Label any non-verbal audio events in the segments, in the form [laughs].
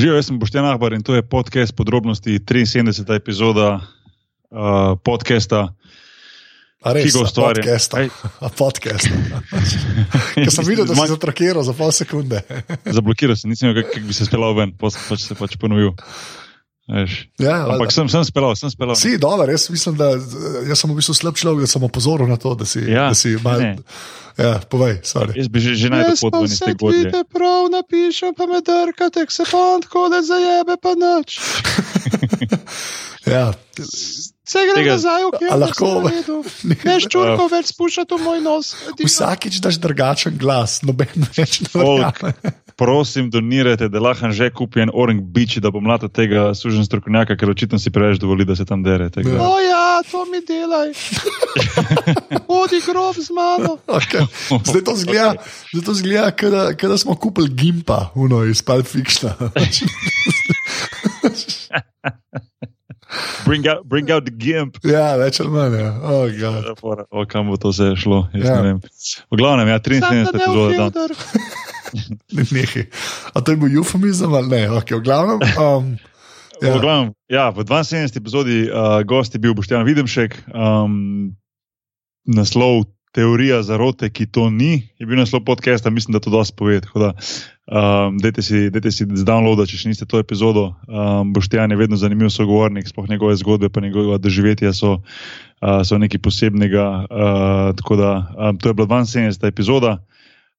Živijo, jaz sem Boštjan Ahbar in to je podcast podrobnosti 73. epizoda uh, podcasta. A res, Ki ga a ustvarja. Podcasta. Ej. A podcasta. [laughs] Ker sem videl, da si zatrakiral za pol sekunde. Zablokiral sem, nisem vedel, kako bi se speljal ven, pa pač se pač ponovil. Veš. Ja, Ampak sem, sem speljal, sem speljal. Si, dobro, jaz mislim, da jaz sem v bistvu slab človek, da sem opozoril na to, da si, Ja, da si mal, ne. Ja, povej, sorry. Jaz bi že, že najdel pot ven iz te godlje. prav napišem, pa me drkate, se pa on tako da zajebe, pa nič. [laughs] Ja. Se gre Tega- nazaj, kjer lahko- [laughs] Veš, čurko več spuščati v moj nos. edino. Vsakič daš drugačen glas, noben [laughs] več ne verjame. prosim, donirajte, da lahko že kupi en orange bič, da bom mlada tega sužen strokovnjaka, ker očitno si preveč dovoli, da se tam dere. da- Ja. To mi delaj. [laughs] Hodi grob z mano. Okay. Zdaj to zgleda, zdaj to zgleda kot da, kot da smo kupili Gimpa, uno iz Pulp Fictiona. Bring out, bring out the gimp. ja, več ali manj. Ja. Oh, God. Fora, O, kam bo to zdaj šlo? Jaz Ja. ja. ne vem. V glavnem, ja, Sam da 73 ne epizoda. [laughs] Ne, nehaj. A to je bil eufemizem ali ne? Okay, v glavnem. Um, Ja. ja. V, glavnem, ja, v 72. epizodi uh, gost je bil Boštjan Videmšek. Um, naslov Teorija zarote, ki to ni, je bil naslov podcasta, mislim, da to dosti pove. Tako da, um, dajte si, dajte si zdownloada, če še niste to epizodo. Um, Boštjan je vedno zanimiv sogovornik, sploh njegove zgodbe, pa njegova doživetja so, uh, so nekaj posebnega. Uh, tako da, um, to je bila 72. epizoda.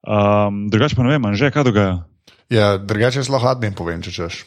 Um, drugače pa ne vem, že kaj dogaja. ja, drugače zelo hadnim povem, če češ.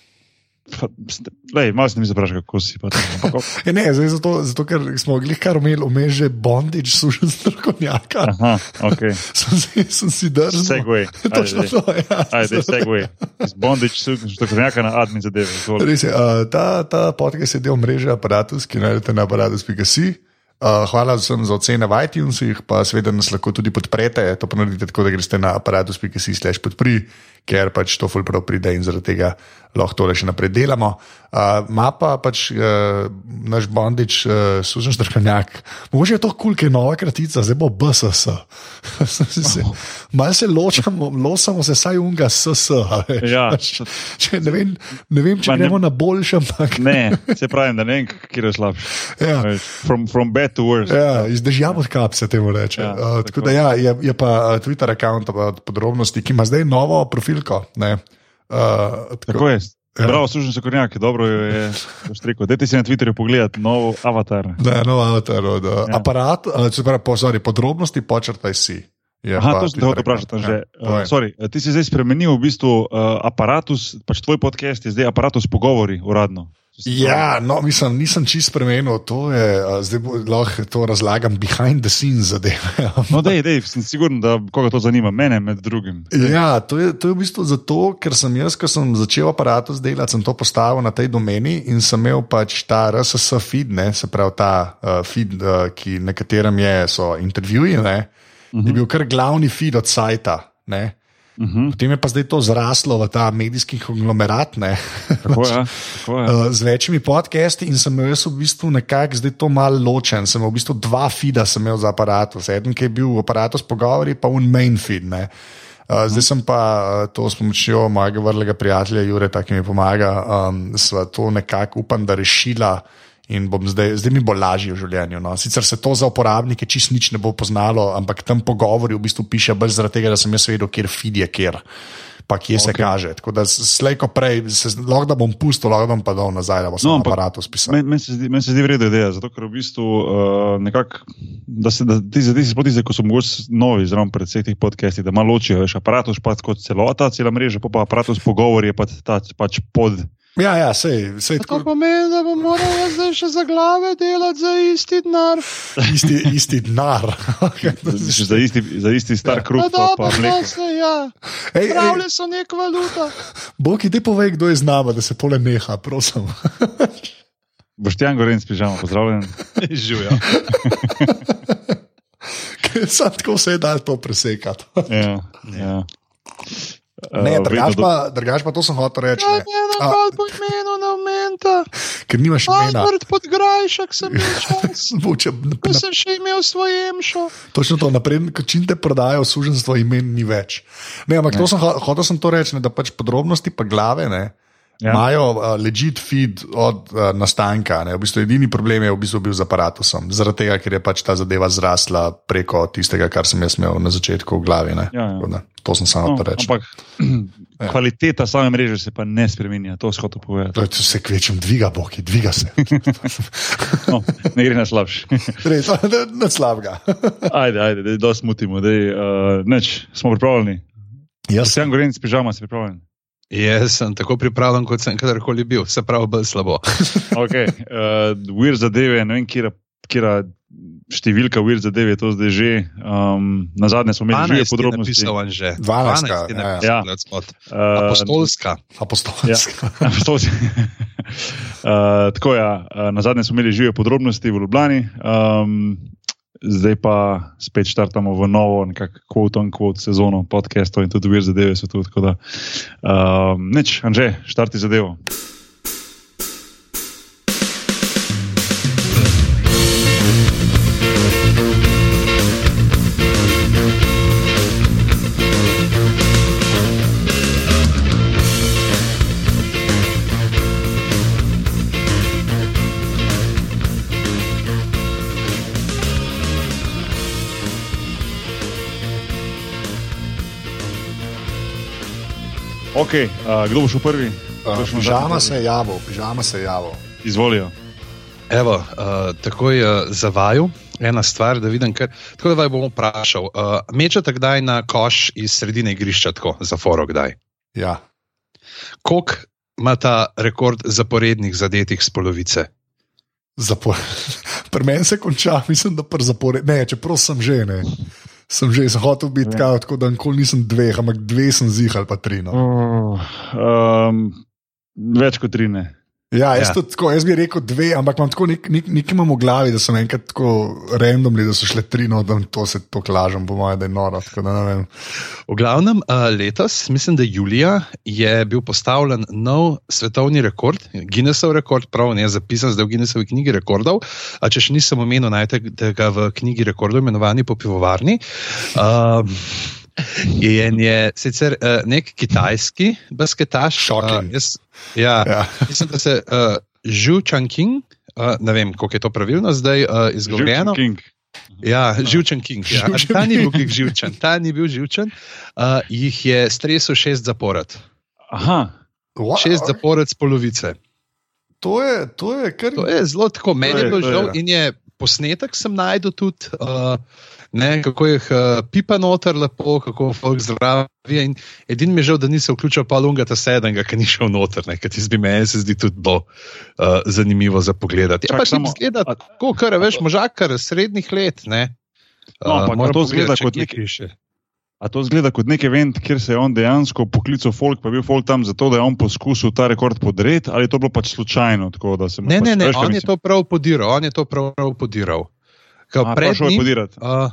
Lej, malo se mi zapraša, kako si pa. Ampak, [laughs] Ja, ne, zdaj zato, zato, ker smo glih kar imeli vmes že bondič, sužen strokovnjaka. Aha, ok. [laughs] Sem si, sem si drznil. Segway. [laughs] Točno to, ja. Ajde, segway. Iz bondage, strokovnjaka na admin zadeve. Res je, uh, ta, ta podcast je del mreže Apparatus, ki najdete na aparatus.si. Uh, hvala vsem za ocene v iTunesih, pa seveda nas lahko tudi podprete. To pa naredite tako, da greste na podpri, ker pač to ful prav pride in zaradi tega lahko tole še naprej delamo. Uh, Ma pa pač uh, naš bondič, uh, sužen štrkanjak. Mogoče je to kul, ker je nova kratica, zdaj bo BSS. [laughs] Malo se ločamo, losamo se saj unga SS. Ja. [laughs] Če, ne, vem, ne vem, če Ma ne- gremo na boljše, ampak Ne, se pravi, da ne vem, kje je slabši. Ja. From, from bad to worse. Ja, iz dežja od kap se temu reče. Ja, uh, tako tako. da ja, je, je pa Twitter račun od podrobnosti, ki ima zdaj novo profilko. Ne, uh, Tako je. Ja. Bravo, služen se kornjaki, dobro jo je rekel. Dajte si na Twitterju pogledati nov avatar. Da, nov avatar od uh, Ja. aparata, uh, se pravi, po, sorry, podrobnosti počrtaj si. Je Aha, pa to sem te Twitter hotel vprašati. Ja, Uh, sorry, ti si zdaj spremenil v bistvu uh, aparatus, pač tvoj podcast je zdaj aparatus pogovori uradno. Ja, no, mislim, nisem čist spremenil, to je, zdaj bo, lahko to razlagam behind the scenes zadeve. [laughs] No, dej, dej, sem siguren, da koga to zanima, mene med drugim. Ja, to je, to je v bistvu zato, ker sem jaz, ko sem začel aparatus delati, sem to postavil na tej domeni in sem imel pač ta RSS feed, ne, se pravi ta uh, feed, uh, ki, na katerem je, so intervjuji, ne, uh -huh. je bil kar glavni feed od sajta. Ne. Uh -huh. Potem je pa zdaj to zraslo v ta medijski konglomerat. Ne. Tako je. Tako je. Uh, [laughs] z večjimi podcasti in sem jaz v bistvu nekako zdaj to malo ločen. Sem imel v bistvu dva feeda sem imel za aparatus. Eden, ki je bil aparatus pogovori, pa un main feed. Ne. Uh, zdaj sem pa uh, to s pomočjo mojega vrlega prijatelja Jure, ki mi pomaga, um, sva to nekako upam, da rešila. In bom zdaj, zdaj mi bo lažje v življenju. No. Sicer se to za uporabnike čist nič ne bo poznalo, ampak tam pogovori v bistvu piše bolj zaradi tega, da sem jaz vedel, kjer feed je kjer, pa kje okay. se kaže. Tako da slejko prej, se, lahko da bom pustil, lahko da bom pa dal nazaj, da bo samo no, aparat spisal. Meni men se zdi, men se zdi vredna ideja, zato ker v bistvu uh, nekako, da se da, ti, si sploh tisti, ko so mogoče novi zraven pred vseh teh podcastih, da malo ločijo, veš, aparatus pa kot celota, cela mreža, pa, pa aparatus pogovor je pa ta pač pod. Ja, ja, sej, sej To tako, pomeni, da bom moral jaz zdaj še za glave delati za isti denar. isti, isti denar. [laughs] Za isti, za isti star Ja. kruh, No, pa, dobro, pa no, mleko. se, ja. Ej, ej, Pravlje so nek valuta. Bog, ti povej, kdo je z nami, da se pole neha, prosim. [laughs] Boštjan Goren s pižamo, pozdravljen. [laughs] Živijo. Sam tako se je dal to presekati. Ja, ja. Ne, Eh, drugač pa, drugač pa to sem hotel reči. Ne. A. napad po imenu na menta? Ker nimaš imena. Albert Podgrajšek sem bil [laughs] čas. Boče, Ko sem še imel svoj emšo. Točno to, naprej, ko čim te prodajo, suženstvo imen ni več. Ne, ampak to sem, ho- hotel sem to reči, ne, da pač podrobnosti pa glave. Ne, Ja. Imajo uh, legit feed od uh, nastanka. Ne? V bistvu edini problem je v bistvu bil z aparatusom, zaradi tega, ker je pač ta zadeva zrasla preko tistega, kar sem jaz imel na začetku v glavi. ne. Ja, ja. Da, To sem samo No, reči. ampak [clears throat] kvaliteta same mreže se pa ne spremenja, to skoto povedati. To je vse kvečem, dviga boki, dviga se. [laughs] [laughs] No, ne gre na slabše. [laughs] Res, ne slabega. Ajde, ajde, da smutimo. Dej, uh, neč, smo pripravljeni. Jaz Sem gorenc, pižama, si pripravljen. Jaz sem tako pripravljen, kot sem kadarkoli bil, se pravi, bolj slabo. [laughs] Okay. Uh, Vir zadeve, ne vem, kira, kira številka vir zadeve je to zdaj že. Um, na zadnje smo imeli že 12 je podrobnosti. napisal on že. 12, 12 je ja, napisal, ja. ja. Uh, Apostolska. apostolska. Ja. [laughs] Apostolski. uh, [laughs] tako je, ja, uh, na zadnje smo imeli žive podrobnosti v Ljubljani, um, zdaj pa spet štartamo v novo, nekako quote on quote sezono podcastov in tudi vir zadeve so tu. Tako da, um, neč, Anže, štarti zadevo. Okay, uh, kdo bo šel prvi? Pižama se je javil, pižama se je javil. Izvolijo. Evo, uh, takoj uh, zavaju. Ena stvar, da vidim, kar, tako da vas bom vprašal. Uh, mečete kdaj na koš iz sredine igrišča, tako za foro kdaj? Ja. Koliko ima ta rekord zaporednih zadetih z polovice? Zapor... [laughs] Pri meni se konča, mislim, da pri zaporu. Ne, čeprav sem že ne. Sem že sem hotel biti Ja. tako, da nikoli nisem dveh, ampak dve sem zihal, pa tri. No. Um, več kot tri ne. Ja, jaz, Ja. Tako, jaz bi rekel dve, ampak imam tako nek, nek, nekaj imam v glavi, da sem enkrat tako randomni, da so šle tri, no, da to se to klažem, po mojem, da je noro. tako Da. V glavnem, uh, letos, mislim, da julija, je bil postavljen nov svetovni rekord, Guinnessov rekord, prav ne zapisan zdaj v Guinnessovi knjigi rekordov. A če še nisem omenil, najdete ga v knjigi rekordov, imenovani po pivovarni. Uh, In je sicer uh, nek kitajski basketaš. Shocking. Uh, jaz, ja, ja. [laughs] Mislim, da se uh, Zhu Changqing, uh, ne vem, kako je to pravilno zdaj uh, izgovorjeno. Ja, živčen King. Ja. Živčen Ta ni bil King. živčen, ta ni bil živčen. Uh, jih je stresel šest zapored. Aha, Wow, Šest zapored z polovice. to, je, to je kar. To je zelo tako, meni je bilo žal ja. in je posnetek sem najdel tudi. Uh, Ne, kako jih uh, pipa noter, lepo, kako folk zdravi. In edini mi je žal, da nisem vključil pa Lungata sedemega, ki ni šel noter, ker ti zdi meni, se zdi tudi bolj uh, zanimivo za pogled. Ja, pa samo- samo zgleda, tako, kar veš, možak, kar srednjih let. Ne. No, ampak moram to zgleda kot neki- piše. a to zgleda kot nek event, kjer se je on dejansko poklical folk, pa je bil folk tam zato, da je on poskusil ta rekord podreti, ali je to bilo pač slučajno? Tako, Ne, pač, ne, ne, kaj on je mislim? to prav podiral, on je to prav, prav podiral. Kao, A, pred, prav šel je njim, podirati. uh,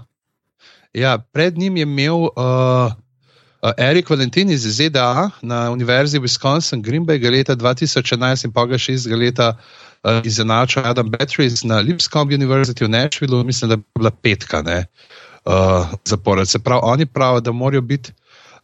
ja, pred njim je imel uh, uh, Erik Valentin iz ZDA na Univerzi Wisconsin, Green Bay, leta 2011 in pa ga še iz leta uh, izenačil Adam Batteries na Lipscomb University v Nashvillu, mislim, da je bila petka ne, uh, zapored. Se pravi, oni pravijo, da morajo biti,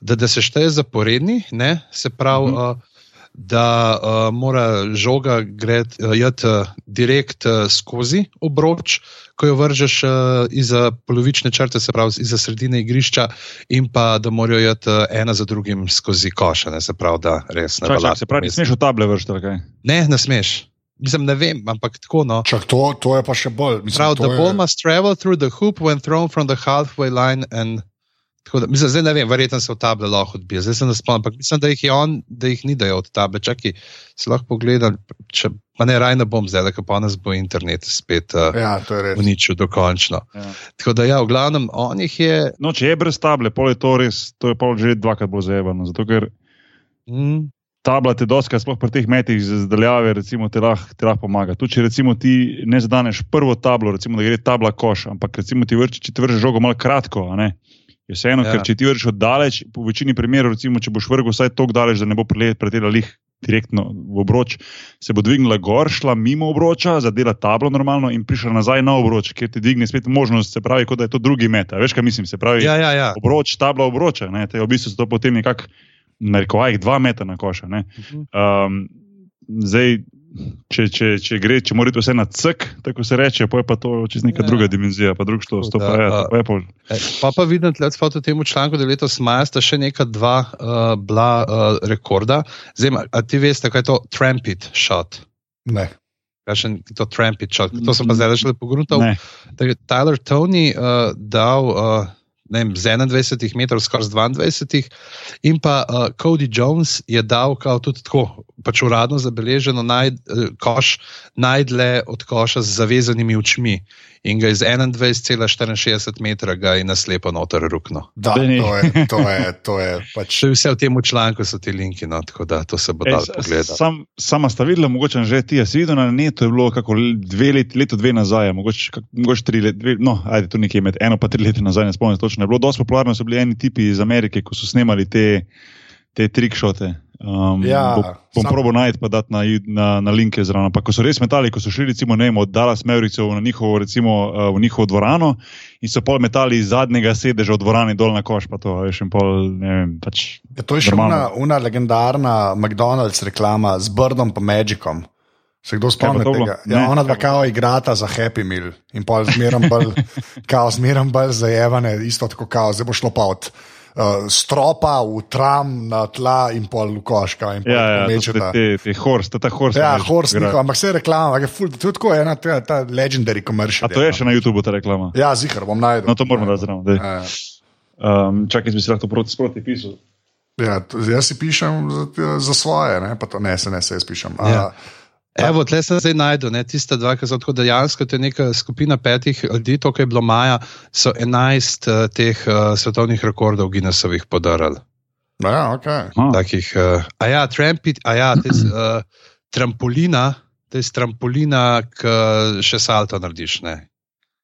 da, da se šteje zaporedni, ne, se pravi. Mhm. Uh, da uh, mora žoga gret, uh, jeti uh, direkt uh, skozi obroč, ko jo vržeš uh, izza polovične črte, se pravi izza sredine igrišča, in pa da morajo jeti uh, ena za drugim skozi koša, ne, se pravi, da res ne Čak, čak, se pravi, ne smeš v table vršiti? Ne, ne smeš. Mislim, ne vem, ampak tako no. Čak, to, to je pa še bolj. Mislim, Prav, the je- ball must travel through the hoop when thrown from the halfway line. And, tako da, mislim, zdaj ne vem, verjetno se v table lahko odbije, zdaj se ne spomnim, ampak mislim, da jih je on, da jih ni dajal od table. Čakaj, si lahko pogledam, če pa ne raj ne bom zdaj, ker pa nas bo internet spet uh, Ja, to je res. uničil dokončno. Ja. Tako da, ja, v glavnem, on jih je. No, če je brez table, pol je to res, to je pol že dvakrat bolj zajebano. Zato, ker Mm, tabla te doska, sploh pri teh metih z zdaljave, recimo, lahko te lahko pomaga. Tu, če recimo ti ne zadaneš prvo tablo, recimo, da gre tabla koš, ampak recimo ti vrči, če ti vržeš žogo malo kratko, a ne. Je vseeno, Ja. ker če ti vržeš od daleč, po večini primerov, recimo, če boš vrgel vsaj tako daleč, da ne bo preletela lih direktno v obroč, se bo dvignila gor, šla mimo obroča, zadela tablo normalno in prišla nazaj na obroč, ker ti dvigne spet možnost, se pravi, kot da je to drugi met. A Veš, kaj mislim, se pravi, ja, ja, ja. obroč, tabla obroča, ne, te v bistvu se to potem nekako narekovajih dva metra na koša. ne. Mhm. Um, zdaj, če, če, če gre, če mora iti vse na cek, tako se reče, pa je pa to čez neka Ja. druga dimenzija, pa drug štos. To Da, pa je, pa je pol. E, Pa pa vidim, da je v tem članku, da je letos maja sta še neka dva uh, bila uh, rekorda. Zdaj, a ti veste, kaj je to trampit shot? Ne. Kakšen je to trampit shot? To sem pa zdaj šele pogruntal. Ne. Da je Tyler Tony uh, dal uh, vem, z 21 metrov, skoraj z 22, in pa uh, Cody Jones je dal kao tudi tako, pač uradno zabeleženo, naj, uh, koš najdlje od koša z zavezanimi očmi. In ga iz 21,64 metra ga je naslepo noter rukno. Da, to je, to je, to je pač. Še vse v tem članku so ti linki, no, tako da to se bo Ej, dal s- pogledati. Sam, sama sta videla, mogoče že ti, jaz videl na netu, je bilo kako dve leti, leto dve nazaj, mogoče, kak, mogoče tri leta, dve, no, ajde tu nekje med eno pa tri leta nazaj, ne spomnim se točno. Je bilo dosti popularno, so bili eni tipi iz Amerike, ko so snemali te, te trickšote. Um, Ja, bo, bom sam- probo najti pa dati na, na, na linke zraven. Pa ko so res metali, ko so šli recimo, ne vem, od Dallas Maverickev na njihovo, recimo, uh, v njihovo dvorano in so pol metali iz zadnjega sedeža v dvorani dol na koš, pa to, veš, in pol, vem, pač. Ja, to je še una, Normalno. una legendarna McDonald's reklama z Brdom in Magicom. Se kdo spomni tega? Ja, Ne, ona dva pa? kao igrata za Happy Meal in pol zmeram bolj, [laughs] kao zmeram bolj zajevane, isto tako kao, zdaj bo šlo pa od uh, stropa v tram na tla in pol v koška in pol Ja, ja, mečeta. te, te, horse, ta, horse. Ja, Horst, njihov, ampak vse reklama, ampak je ful, to je tako ena ta, ta legendary commercial. A to je še na YouTubu ta reklama? Ja, zihar, bom najdel. No, to moramo dati zraven. daj. Ja, ja. Um, čakaj, jaz bi se lahko proti sproti pisal. Ja, to, jaz si pišem za, za svoje, ne, pa to ne, se ne, se jaz pišem. Ja. A, Evo, tle se zdaj najdu, ne, tiste dva, ki so tako dejansko, to je neka skupina petih ljudi, to, kar je bilo maja, so enajst uh, teh uh, svetovnih rekordov Guinnessovih podarili. no, ja, okay. Aha. Takih, uh, a ja, trampit, a ja, tes, uh, trampolina, to je trampolina, ki še salto narediš, ne.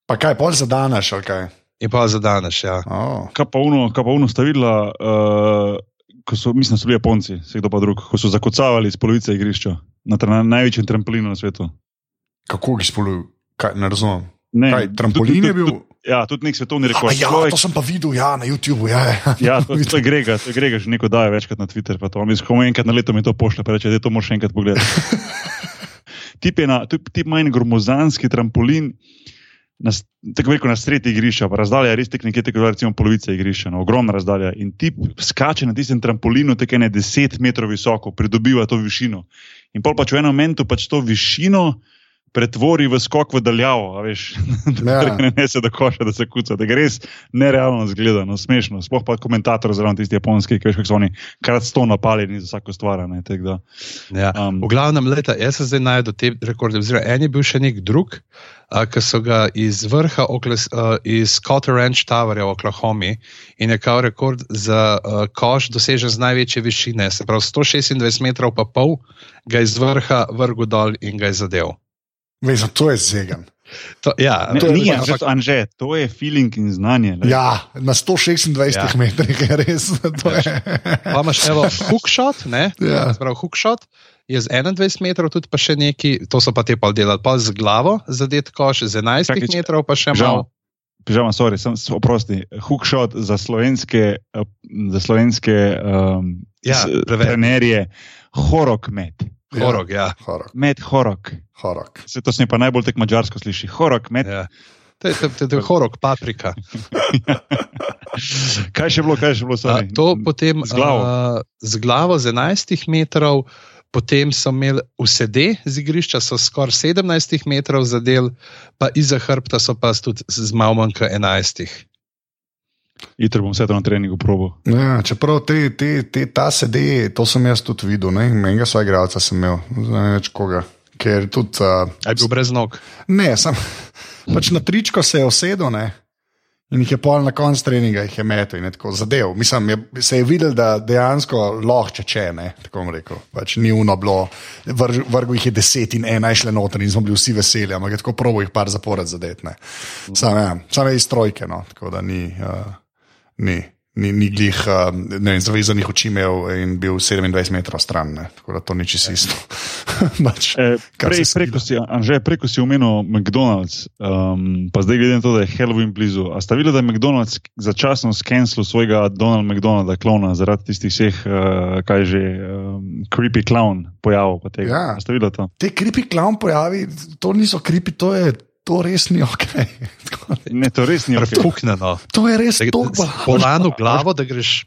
Pa kaj, pol zadanaš, ali kaj? In pa zadaneš, ja. Oh. Kaj pa uno, kaj pa uno sta videla, uh, ko so, mislim, so bili Japonci, se kdo pa drug, ko so zakocavali iz polovice igrišča na, tra- na največjem trampolinu na svetu. Kako jih spoluj, kaj, ne razumem. Ne, Kaj, trampolin je bil? Tudi, ja, tudi nek svetovni A, rekord. ja, Človek- to sem pa videl ja, na YouTubu. Ja, ja. [laughs] Ja, to, to je [laughs] Grega, to je Grega že neko daje večkrat na Twitter. To, on mi skomo enkrat na leto mi to pošlje, pa reče, da to moraš enkrat pogledati. [laughs] tip, na, tip, tip ima en gromozanski trampolin, na, tako rekel na sredi igrišča, pa razdalja je res tek nekje tako recimo polovica igrišča, no, ogromna razdalja. In tip skače na tistem trampolinu, tako ne 10 metrov visoko, pridobiva to višino. In pol pač v enem momentu pač to višino. Pretvori v skok v daljavo, a veš, [laughs] da Ja. ne nese do koša, da se kuca. Da gre res nerealno zgleda, no, smešno. Sploh pa komentator zraven tisti japonski, ki veš, kako so oni krat sto napaljeni za vsako stvar. Ne, tako da, Ja. Um, V glavnem, leta, jaz sem zdaj najdel te rekorde. Oziroma, en je bil še nek drug, ki so ga iz vrha, okles, a, iz Cotter Ranch Towerja v Oklahomi in je kao rekord za a, koš dosežen z največje višine. Se pravi, 126 metrov pa pol ga je iz vrha vrgel dol in ga je zadev. Veš, to je zegan. To, ja, ne, to je ni, pač- ampak, Anže, to je feeling in znanje. lej. Ja, na 126 Ja. metrih je res. Je. Pa imaš evo hookshot, ne? Ja. Se pravi, hookshot je z 21 metrov, tudi pa še neki, to so pa te pa delali, pa z glavo zadet koš, z 11 Čakaj, če- metrov pa še Žal. malo. Pižama, sorry, sem oprosti. Hookshot za slovenske, eh, za slovenske um, Ja, trenerje, horok med. Horog, ja. Horok, Med horok. horok. Se to se mi pa najbolj tek mačarsko sliši. Horok med. ja. To je, to, to, to je horog, paprika. [laughs] [laughs] Kaj še bilo, kaj še bilo? A, sorry? to potem z glavo. A, z glavo z 11 metrov, potem so imeli vsede z igrišča, so skoraj 17 metrov zadel, pa iza hrbta so pa tudi z malo manj kot 11. Jutri bom vse to na treningu probo. Ja, čeprav te, te, te, ta sedi, to sem jaz tudi videl, ne? menjega svojega igralca sem imel, ne več koga. Ker tudi, uh, Je bil brez nog. ne, sem, pač na tričko se je usedel ne? In jih je pol na koncu treninga jih je metel in je tako zadev. Mislim, je, se je videl, da dejansko lahko če ne, tako bom rekel. Pač ni uno bilo, vrž, vrgo jih je deset in ena je šla noter in smo bili vsi veseli, ampak je tako probo jih par zapored zadetne. Sam, ja, sam je iz trojke, no, tako da ni. Uh, Ni, ni, ni glih, ne vem, zavezanih oči imel in bil 27 metrov stran, ne. tako da to ni čisto isto. [laughs] pač, E, prej, se preko si, Anže, preko si omenil McDonald's, um, pa zdaj glede na to, da je Halloween blizu. A ste videli, da je McDonald's začasno skenil svojega Donald McDonalda klona zaradi tistih vseh, uh, kaj že, um, creepy clown pojavov? Ja. A Ste videli to? Te kripi clown pojavi, to niso kripi, to je. To res ni ok. [laughs] Ne, to res ni ok. Prepuknjeno. To je res to, Polano glavo, da greš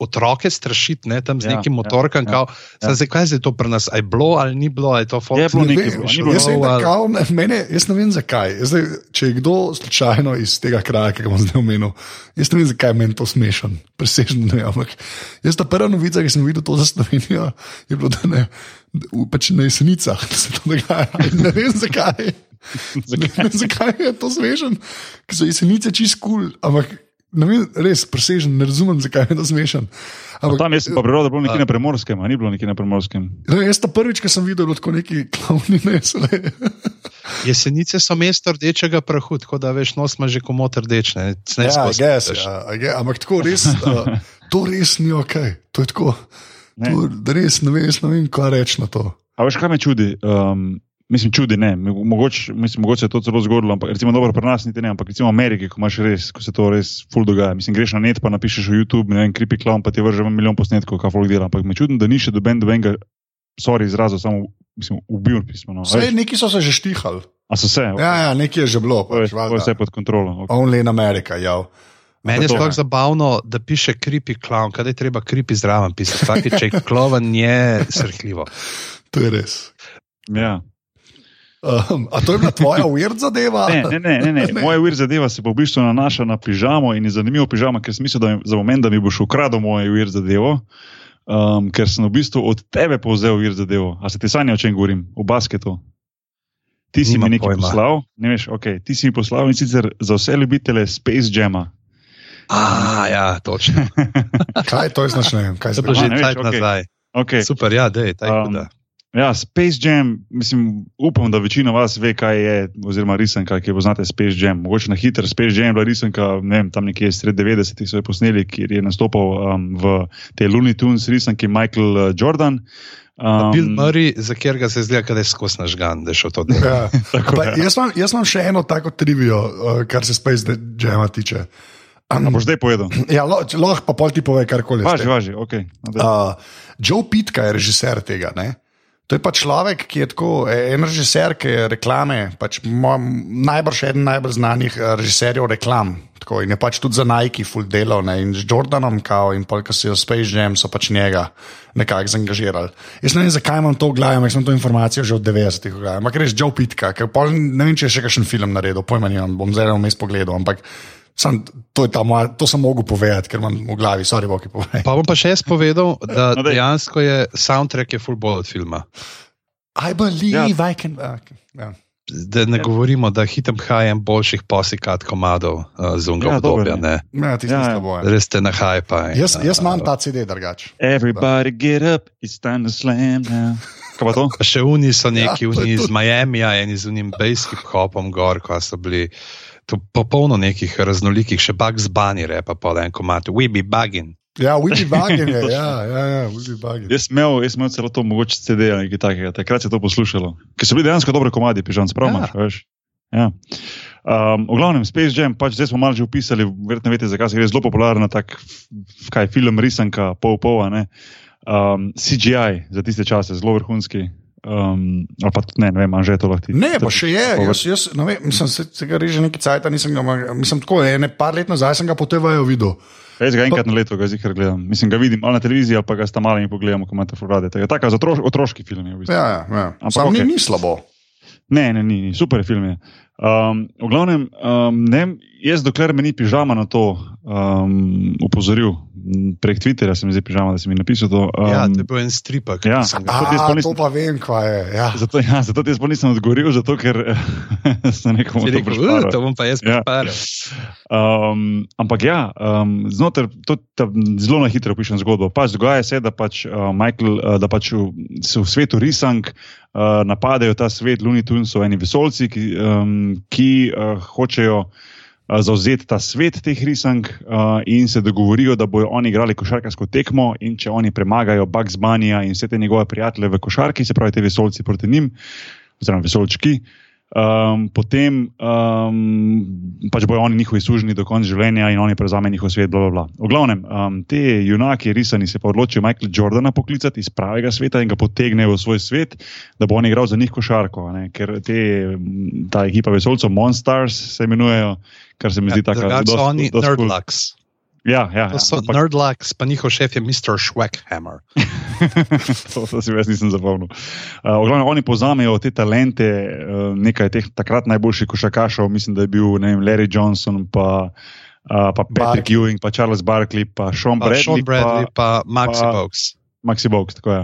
otroke strašiti, ne, tam z Ja, nekim ja, motorkom. ja, Ja, ja. Zakaj je zdaj to pri nas? Je bilo ali ni bilo, je to Je nekaj, Ne ni bilo jaz, ali- kao, ne, mene, jaz ne vem zakaj. Zdaj, če je kdo slučajno iz tega kraja, ki ga bom zdaj omenil, jaz ne vem, zakaj je meni to smešen, presežen. Ne, ampak jaz ta prva novica, ki sem videl to za Slovenijo, je bilo, da ne, pač na jesenicah da se to dogaja. [laughs] Ne vem zakaj. [laughs] Vem, zakaj je to smešen, ker so jesenice čist kul, cool, ampak vem, res presežen, ne razumem, zakaj je to smešen. Ampak, Tam jaz sem pa prebral, da je bilo nekje na premorskem, a ni bilo nekje na premorskem. ne, jaz ta prvič, ki sem videl, tako neki [laughs] klovni nesle. Jesenice so mesto rdečega prahu, tako da veš, nos ima že komot rdeč. Ne, ne Ja, guess, ja, I guess, ampak tako res, [laughs] uh, to res ni ok. To je tako. Ne. To, res ne vem, jaz ne vem, kaj reči na to. A veš, kaj me čudi? Um, mislim, čudi ne. Mogoče, mislim, mogoče se je to celo zgodilo, ampak recimo dobro pri nas niti ne, ampak recimo v Ameriki, ko imaš res, ko se to res full dogaja. Mislim, greš na net, pa napišeš v YouTube, ne vem, creepy clown, pa ti vrže ven milijon posnetkov, kaj folk dela. Ampak me čudi, da ni še doben dobenega, sorry, izrazil, samo, mislim, ubil pismo. No. Vse veš? neki so se že štihali. A so se? Ja, ja, nekaj je že bilo. Je, Pač, to je valjda. vse pod kontrolo. Okay. Only in America, ja. Meni je sploh zabavno, da piše creepy clown, kaj je treba creepy zraven pisati. Vsakič, če je kloven, je srhljivo. To je res. Ja. Um, a to je bila tvoja weird zadeva? Ne, ne, ne, ne, ne. [laughs] Moja vir zadeva se pa v bistvu nanaša na pižamo in je zanimivo pižama, ker sem mislil, da mi, za moment, da mi boš ukradel mojo vir zadevo. Um, ker sem v bistvu od tebe povzel vir zadevo. A se ti sanja, o čem govorim? O basketu. Ti si Nimam mi nekaj pojma. poslal, ne veš, okay, ti si mi poslal in sicer za vse ljubitele Space Jama. A, ja, točno. [laughs] Kaj to je znaš, ne vem, kaj To je se bilo že ne veš, cajt okej. nazaj. Okay. Super, ja, dej, taj Um, huda. Ja, Space Jam, mislim, upam, da večina vas ve, kaj je, oziroma risanka, ki jo poznate Space Jam. Mogoče na hitro, Space Jam je bila risanka, ne vem, tam nekje sred 90-ih so jo posneli, kjer je nastopal um, v tej Looney Tunes risanki Michael uh, Jordan. Um, Bill Murray, za katerega se zdi, da je skozi nažgan, da je šel to delo. Ja. [laughs] Pa, ja. jaz, imam, jaz imam še eno tako trivijo, uh, kar se Space Jama tiče. A boš zdaj povedal? [clears throat] Ja, lo- lahko pa pol ti pove karkoli. Važi, važi, ok. No. Uh, Joe Pitka je režiser tega. Ne? To je pa človek, ki je tako, eh, en režiser, ki je reklame, pač najbrž eden najbolj znanih eh, režiserjev reklam. Tako, in je pač tudi za Nike full delal ne? in z Jordanom, kao, in ko si jo Space Jam, so pač njega nekako zaangažirali. Jaz ne vem, zakaj imam to v glavi, ampak sem to informacijo že od 90-ih v glavi. Ampak res Joe Pitka, ker pol, ne vem, če je še kakšen film naredil, pojma nimam, bom zdaj vmes pogledal, ampak sam, to, moja, to sem mogel povedati, ker imam v glavi, sorry, Boki, povej. Pa bom pa še jaz povedal, da No, dejansko je soundtrack je full bolj od filma. I believe I can. Okay. Ja. Da ne govorimo, da hitem hajem boljših posikat komadov uh, z unga Ja, obdobja. je. ne. Ja, ti Ja, ja, ja. ja. boje. Res ste na hajpa. in, Jaz, jaz imam uh, ta CD drugač. Everybody get up, it's time to slam now. Pa to? Pa še oni so neki, Ja, ja, oni iz Miami, eni z unim bass hip hopom gor, ko so bili. Popolno nekih raznolikih, še Bugs Bunny repa, pa en komat, we be bugging. Ja, Willy Bagen je. [laughs] Ja, ja, ja Bagen. Jaz sem imel, jaz imel celo to mogoče CD ali nekaj takega, takrat se je to poslušalo. Ker so bili dejansko dobre komadi, pižam, sprav Ja. veš. Ja. Um, v glavnem, Space Jam, pač zdaj smo malo že opisali, verjetno veste, zakaj se gre zelo popularna, tak, f- kaj film, risanka, pol pol, a ne. Um, CGI za tiste čase, zelo vrhunski. Um, ali pa tudi ne, ne vem, Anže to lahko ti. Ne, pa še je. Jaz, jaz, ne vem, mislim, se, se ga reže nekaj cajt, nisem ga, mislim, tako, ene par let nazaj sem ga po TV-ju videl. Jaz ga enkrat na leto, ga zikar gledam. Mislim, ga vidim ali na televiziji, ali pa ga sta malimi pogledamo, ko imate furade. Tako za otroš, otroški film je v bistvu. Ja, ja, ja. Ampak Sam okej. ni, ni slabo. Ne, ne, ni, ni. super film je. Um, v glavnem, um, ne, jaz dokler me ni pižama na to um, upozoril, prek Twitterja se mi zdi pižama, da si mi napisal to. Um, Ja, to je bil en stripek. ja. ki sem ga- A, jaz pa to pa vem, kva je. Ja. Zato, ja, zato jaz pa nisem odgovoril, zato ker [laughs] sem nekomu rekel, "Uh, prišparil. to bom pa jaz Ja. prišparil. Um, ampak ja, um, znotraj, to, zelo na hitro pišem zgodbo. Pač dogaja se, da pač uh, Michael, uh, da pač v, se v svetu risank uh, napadajo ta svet Looney Tunesov, eni vesolci, ki, um, ki uh, hočejo uh, zauzeti ta svet teh risank uh, in se dogovorijo, da bodo oni igrali košarkarsko tekmo. In če oni premagajo Bugs Bunnyja in vse te njegove prijatelje v košarki, se pravi, te vesolci proti njim, oziroma vesolčki. Um, potem um, pač bojo oni njihovi sužni do konca življenja in oni prevzamejo njihov svet. Bla, bla, bla. V glavnem, um, te junaki, risani, se pa odločijo Michaela Jordana poklicati iz pravega sveta in ga potegnejo v svoj svet, da bo on igral za njih košarko. Ne? Ker te, ta ekipa vesolcev, Monsters, se imenujejo, kar se mi zdi tako Drugače so oni Nerdlux. Ja, ja, To ja, so ampak- Nerdlux, pa njihov šef je Mr. Schwackhammer. [laughs] to, to si jaz nisem zapomnil. Uh, glavnem, oni povzamejo te talente, uh, nekaj teh takrat najboljših košakašov, mislim, da je bil vem, Larry Johnson, pa, uh, pa Patrick Barkley. Ewing, pa Charles Barkley, pa Sean Pa Bradley, Sean Bradley, pa pa Maxi pa- Box. Maxi Box. Tako je.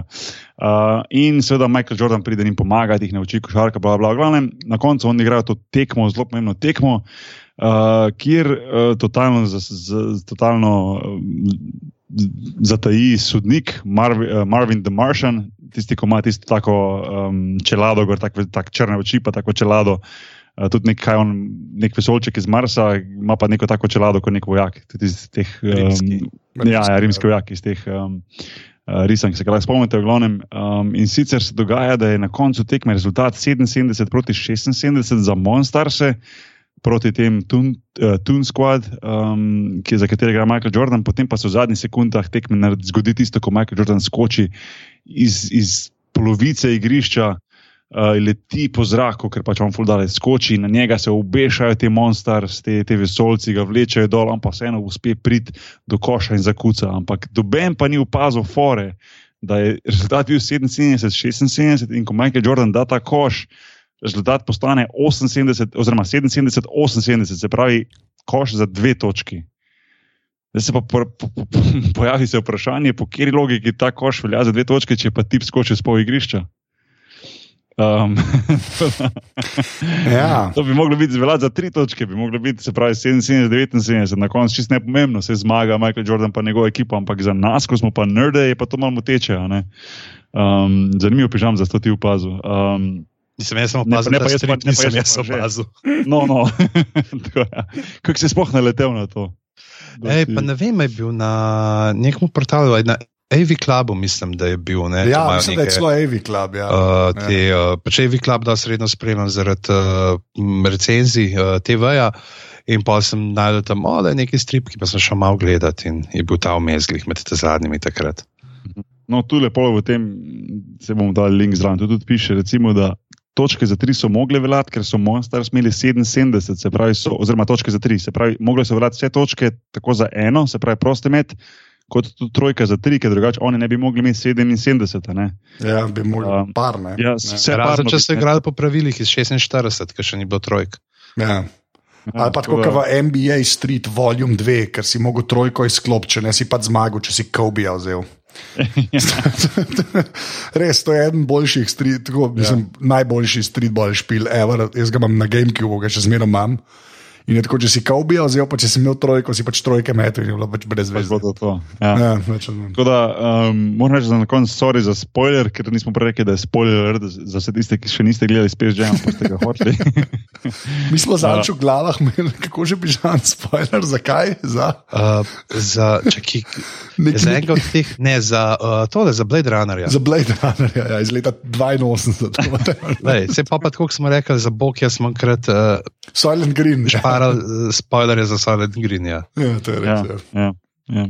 Uh, in seveda Michael Jordan pride jim pomagati, jih nauči košarka, bla, bla, glavnem, na koncu oni igrajo to tekmo, zelo pomembno tekmo. Uh, kjer uh, totalno, z, z, totalno um, zataji sodnik Marv, uh, Marvin the Martian, tisti, ki ima tisto tako um, čelado, gor, tak, tak črne oči, pa tako čelado. Uh, tudi nek, on, nek vesolček iz Marsa, ima pa neko tako čelado kot nek vojak. tudi iz Teh, Rimski. um, ja, ja, rimski vojak iz teh um, uh, risank, se ga lahko spomnite. V glavnem, um, in sicer se dogaja, da je na koncu tekme rezultat 77 proti 76 za Monstarse. Proti tem Toon, uh, Toon Squad, um, ki je za katerega igra Michael Jordan, potem pa se v zadnjih sekundah tekme zgodi tisto, ko Michael Jordan skoči iz, iz polovice igrišča, uh, leti po zraku, ker pač on fuldale skoči, na njega se obešajo te monsters, te, te vesolci ga vlečejo dol, ampak vseeno uspe priti do koša in zakuca. Ampak doben pa ni opazil fore, da je rezultat bil 77-76 in ko Michael Jordan da ta koš, rezultat postane 78, oziroma 77-78, se pravi, koš za dve točki. Zdaj se pa po, po, po, po, pojavi se vprašanje, po kateri logiki ta koš velja za dve točke, če pa tip skoči z pol igrišča. Um, Ja. [laughs] to bi moglo biti veljati za tri točke, bi moglo biti se pravi 77-79, na koncu čist nepomembno, se zmaga Michael Jordan pa njegova ekipa, ampak za nas, ko smo pa nerde, je pa to malo ne. Um, zanimivo, pižam, za to ti opazil. Um, Nisem jaz opazil, ne pa jaz strip pa- ne pa nisem jaz jaz opazil. [laughs] no, no. [laughs] Ja. Kako si sploh naletel na to? Ej, pa ne vem, je bil na nekem portalu, na AV Clubu, mislim, da je bil. Ne, Ja, imajo mislim, da je neke, celo AV Club. Ja. Uh, te, uh, pač AV Club, da sredno spremljam zaradi uh, recenzij uh, TV-ja. In pa sem najdel tam, o, da je neki strip, ki pa sem šel malo gledati in je bil ta vmezglih med te zadnjimi takrat. No, tu lepo v tem, se bomo dali link zraven. Tu tudi piše, recimo, da točke za tri so mogle veljati, ker so Monsters imeli 77, se pravi, so, oziroma točke za tri, se pravi, mogle so veljati vse točke tako za eno, se pravi, proste met, kot tudi trojka za tri, ker drugače oni ne bi mogli imeti 77. a Ne? ja, bi mogli Um, par. Ne? Ja, Ne. vse Razen parno če bi- so igrali po pravilih iz 46, ker še ni bilo trojk. Ja. Ali pa tako kot v NBA Street Volume 2, ker si mogel trojko izklopiti, če ne si pa zmagal, če si Kobe vzel. [laughs] Res, to je eden boljših street, tako, mislim, najboljši streetball špil, ever. Jaz ga imam na GameCube, ga še zmeraj imam. In je tako, če si vzel, pa če si imel trojko, si pač trojke metel in je bilo pač brez Pač veze. bilo to to. Ja. Ja, več. Tako da um, moram reči, da na koncu sorry za spoiler, ker nismo prej rekli, da je spoiler za vse tiste, ki še niste gledali Space Jam, pa ste ga hoteli. [laughs] Mi smo zadnjič v glavah imeli, kako že bi žal spoiler, zakaj? Za Uh, za, čaki, Nek- za enega od teh, ne za uh, tole, za Blade Runnerja. Za Blade Runner ja, iz leta 82. Lej, se pa, pa tako, kot smo rekli, za Bokja smo enkrat uh, Silent Green. Ja, šparali uh, spoilerje za Silent Green. Ja. ja to je ja, res. ja, ja.